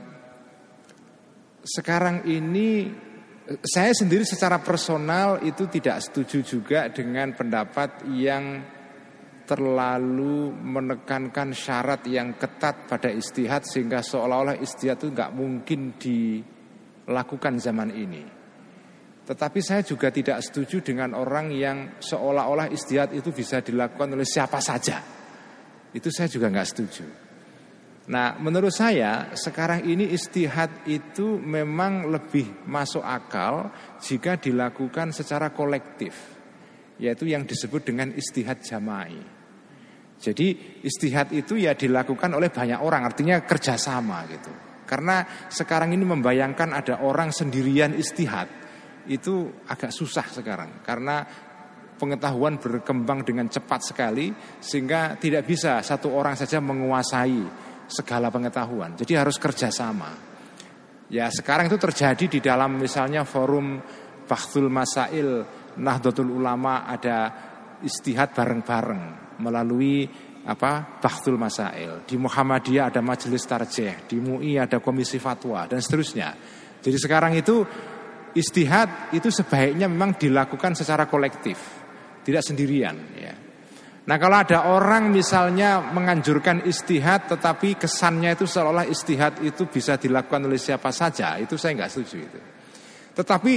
sekarang ini saya sendiri secara personal itu tidak setuju juga dengan pendapat yang terlalu menekankan syarat yang ketat pada istihad sehingga seolah-olah istihad itu nggak mungkin dilakukan zaman ini. Tetapi saya juga tidak setuju dengan orang yang seolah-olah istihad itu bisa dilakukan oleh siapa saja. Itu saya juga nggak setuju. Nah, menurut saya sekarang ini istihad itu memang lebih masuk akal jika dilakukan secara kolektif, yaitu yang disebut dengan istihad jama'i. Jadi istihad itu ya dilakukan oleh banyak orang, artinya kerjasama gitu. Karena sekarang ini membayangkan ada orang sendirian istihad itu agak susah sekarang, karena pengetahuan berkembang dengan cepat sekali sehingga tidak bisa satu orang saja menguasai segala pengetahuan. Jadi harus kerjasama. Ya sekarang itu terjadi di dalam misalnya forum Bakhtul Masail Nahdlatul Ulama ada istihad bareng-bareng melalui apa Bakhtul Masail. Di Muhammadiyah ada majelis tarjih, di MUI ada komisi fatwa dan seterusnya. Jadi sekarang itu istihad itu sebaiknya memang dilakukan secara kolektif, tidak sendirian ya. Nah kalau ada orang misalnya menganjurkan istihad tetapi kesannya itu seolah istihad itu bisa dilakukan oleh siapa saja itu saya nggak setuju itu. Tetapi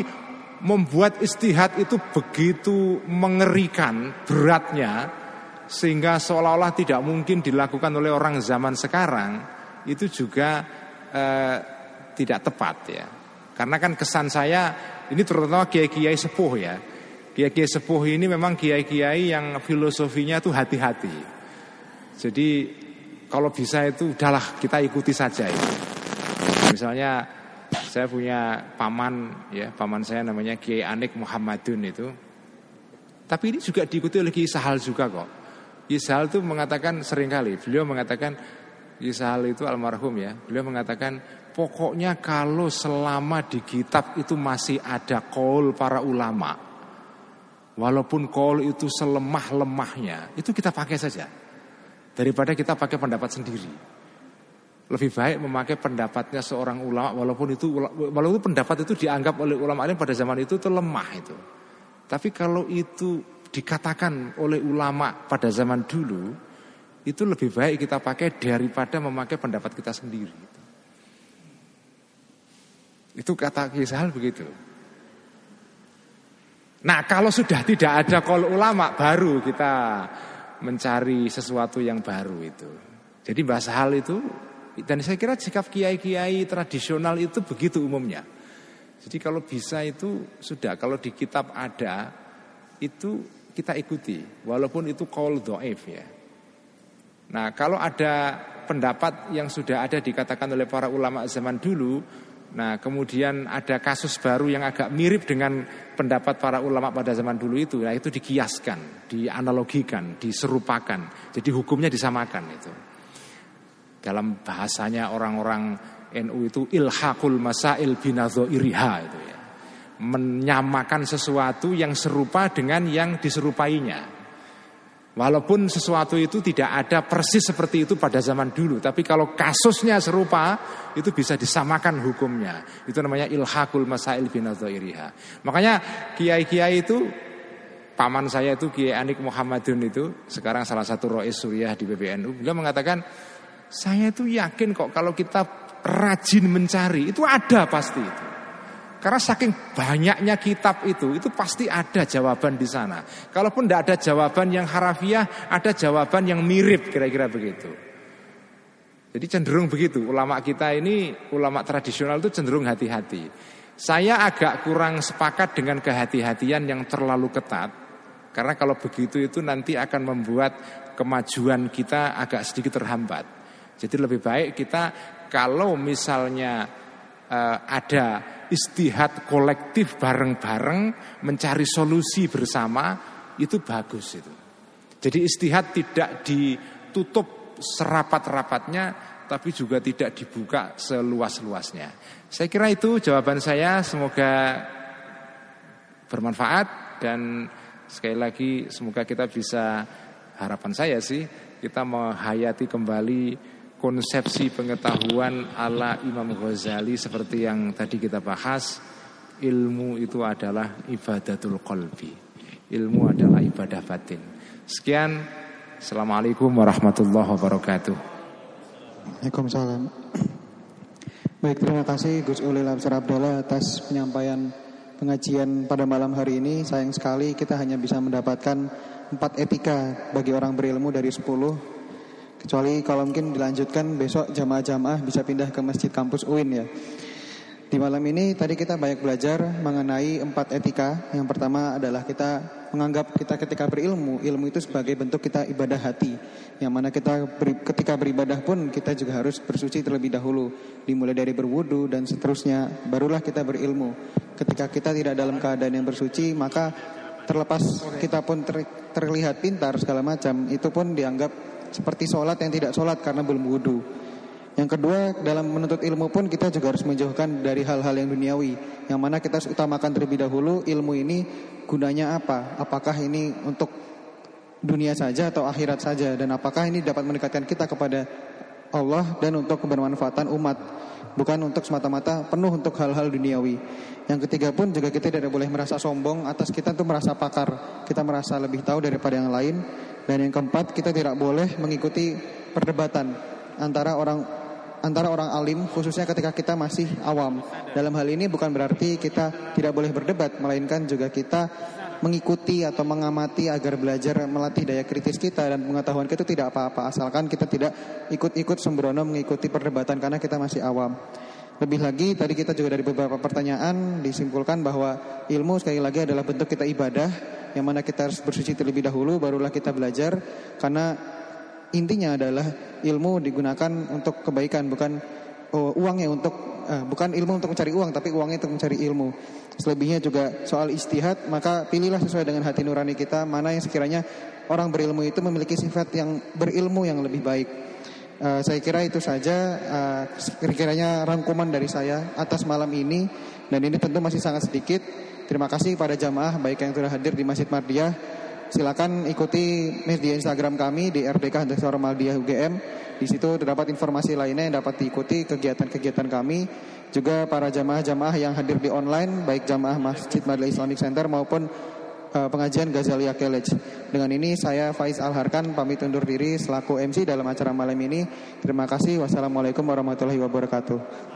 membuat istihad itu begitu mengerikan beratnya sehingga seolah-olah tidak mungkin dilakukan oleh orang zaman sekarang itu juga eh, tidak tepat ya. Karena kan kesan saya ini terutama kiai-kiai sepuh ya Kiai-kiai sepuh ini memang kiai-kiai yang filosofinya tuh hati-hati. Jadi kalau bisa itu udahlah kita ikuti saja itu. Misalnya Saya punya paman ya, paman saya namanya Kiai Anik Muhammadun itu. Tapi ini juga diikuti oleh Kiai Sahal juga kok. Kiai Sahal itu mengatakan sering kali, beliau mengatakan Kiai Sahal itu almarhum ya. Beliau mengatakan pokoknya kalau selama di kitab itu masih ada kaul para ulama, walaupun kaul itu selemah-lemahnya, itu kita pakai saja. Daripada kita pakai pendapat sendiri lebih baik memakai pendapatnya seorang ulama walaupun itu walaupun pendapat itu dianggap oleh ulama lain pada zaman itu itu lemah itu. Tapi kalau itu dikatakan oleh ulama pada zaman dulu itu lebih baik kita pakai daripada memakai pendapat kita sendiri. Itu kata Kisahal begitu. Nah kalau sudah tidak ada kol ulama baru kita mencari sesuatu yang baru itu. Jadi bahasa hal itu dan saya kira sikap kiai-kiai tradisional itu begitu umumnya. Jadi kalau bisa itu sudah kalau di kitab ada itu kita ikuti walaupun itu call doif ya. Nah kalau ada pendapat yang sudah ada dikatakan oleh para ulama zaman dulu, nah kemudian ada kasus baru yang agak mirip dengan pendapat para ulama pada zaman dulu itu, nah itu dikiaskan, dianalogikan, diserupakan, jadi hukumnya disamakan itu. Dalam bahasanya orang-orang NU itu ilhaqul masail binadho iriha itu ya. Menyamakan sesuatu yang serupa dengan yang diserupainya. Walaupun sesuatu itu tidak ada persis seperti itu pada zaman dulu, tapi kalau kasusnya serupa, itu bisa disamakan hukumnya. Itu namanya ilhaqul masail binadho iriha. Makanya kiai-kiai itu paman saya itu Kiai Anik Muhammadun itu sekarang salah satu rois suriah di PBNU beliau mengatakan saya itu yakin kok kalau kita rajin mencari itu ada pasti itu. Karena saking banyaknya kitab itu, itu pasti ada jawaban di sana. Kalaupun tidak ada jawaban yang harafiah, ada jawaban yang mirip kira-kira begitu. Jadi cenderung begitu. Ulama kita ini, ulama tradisional itu cenderung hati-hati. Saya agak kurang sepakat dengan kehati-hatian yang terlalu ketat. Karena kalau begitu itu nanti akan membuat kemajuan kita agak sedikit terhambat. Jadi lebih baik kita kalau misalnya uh, ada istihad kolektif bareng-bareng mencari solusi bersama itu bagus itu. Jadi istihad tidak ditutup serapat-rapatnya tapi juga tidak dibuka seluas-luasnya. Saya kira itu jawaban saya semoga bermanfaat dan sekali lagi semoga kita bisa harapan saya sih kita menghayati kembali konsepsi pengetahuan ala Imam Ghazali seperti yang tadi kita bahas ilmu itu adalah ibadatul qalbi. Ilmu adalah ibadah batin. Sekian. Assalamualaikum warahmatullahi wabarakatuh. Waalaikumsalam. Baik terima kasih Gus Ulil Absar Abdullah atas penyampaian pengajian pada malam hari ini. Sayang sekali kita hanya bisa mendapatkan empat etika bagi orang berilmu dari sepuluh Kecuali kalau mungkin dilanjutkan besok jamaah-jamaah bisa pindah ke masjid kampus UIN ya. Di malam ini tadi kita banyak belajar mengenai empat etika. Yang pertama adalah kita menganggap kita ketika berilmu, ilmu itu sebagai bentuk kita ibadah hati. Yang mana kita beri, ketika beribadah pun kita juga harus bersuci terlebih dahulu. Dimulai dari berwudu dan seterusnya, barulah kita berilmu. Ketika kita tidak dalam keadaan yang bersuci, maka terlepas kita pun ter, terlihat pintar segala macam, itu pun dianggap seperti sholat yang tidak sholat karena belum wudhu. Yang kedua, dalam menuntut ilmu pun kita juga harus menjauhkan dari hal-hal yang duniawi. Yang mana kita harus utamakan terlebih dahulu ilmu ini gunanya apa? Apakah ini untuk dunia saja atau akhirat saja? Dan apakah ini dapat mendekatkan kita kepada Allah dan untuk kebermanfaatan umat? Bukan untuk semata-mata penuh untuk hal-hal duniawi. Yang ketiga pun juga kita tidak boleh merasa sombong atas kita itu merasa pakar. Kita merasa lebih tahu daripada yang lain dan yang keempat, kita tidak boleh mengikuti perdebatan antara orang antara orang alim khususnya ketika kita masih awam. Dalam hal ini bukan berarti kita tidak boleh berdebat, melainkan juga kita mengikuti atau mengamati agar belajar melatih daya kritis kita dan pengetahuan kita tidak apa-apa asalkan kita tidak ikut-ikut sembrono mengikuti perdebatan karena kita masih awam. Lebih lagi tadi kita juga dari beberapa pertanyaan disimpulkan bahwa ilmu sekali lagi adalah bentuk kita ibadah yang mana kita harus bersuci terlebih dahulu barulah kita belajar karena intinya adalah ilmu digunakan untuk kebaikan bukan oh, uangnya untuk eh, bukan ilmu untuk mencari uang tapi uangnya untuk mencari ilmu. Selebihnya juga soal istihad, maka pilihlah sesuai dengan hati nurani kita mana yang sekiranya orang berilmu itu memiliki sifat yang berilmu yang lebih baik. Uh, saya kira itu saja uh, kira-kiranya rangkuman dari saya atas malam ini dan ini tentu masih sangat sedikit. Terima kasih pada jamaah baik yang sudah hadir di Masjid Mardiah. Silakan ikuti media Instagram kami di RDK underscore Maldiah UGM. Di situ terdapat informasi lainnya yang dapat diikuti kegiatan-kegiatan kami. Juga para jamaah-jamaah yang hadir di online baik jamaah Masjid Madlia Islamic Center maupun uh, pengajian Ghazalia College. Dengan ini saya Faiz Alharkan pamit undur diri selaku MC dalam acara malam ini. Terima kasih. Wassalamualaikum warahmatullahi wabarakatuh.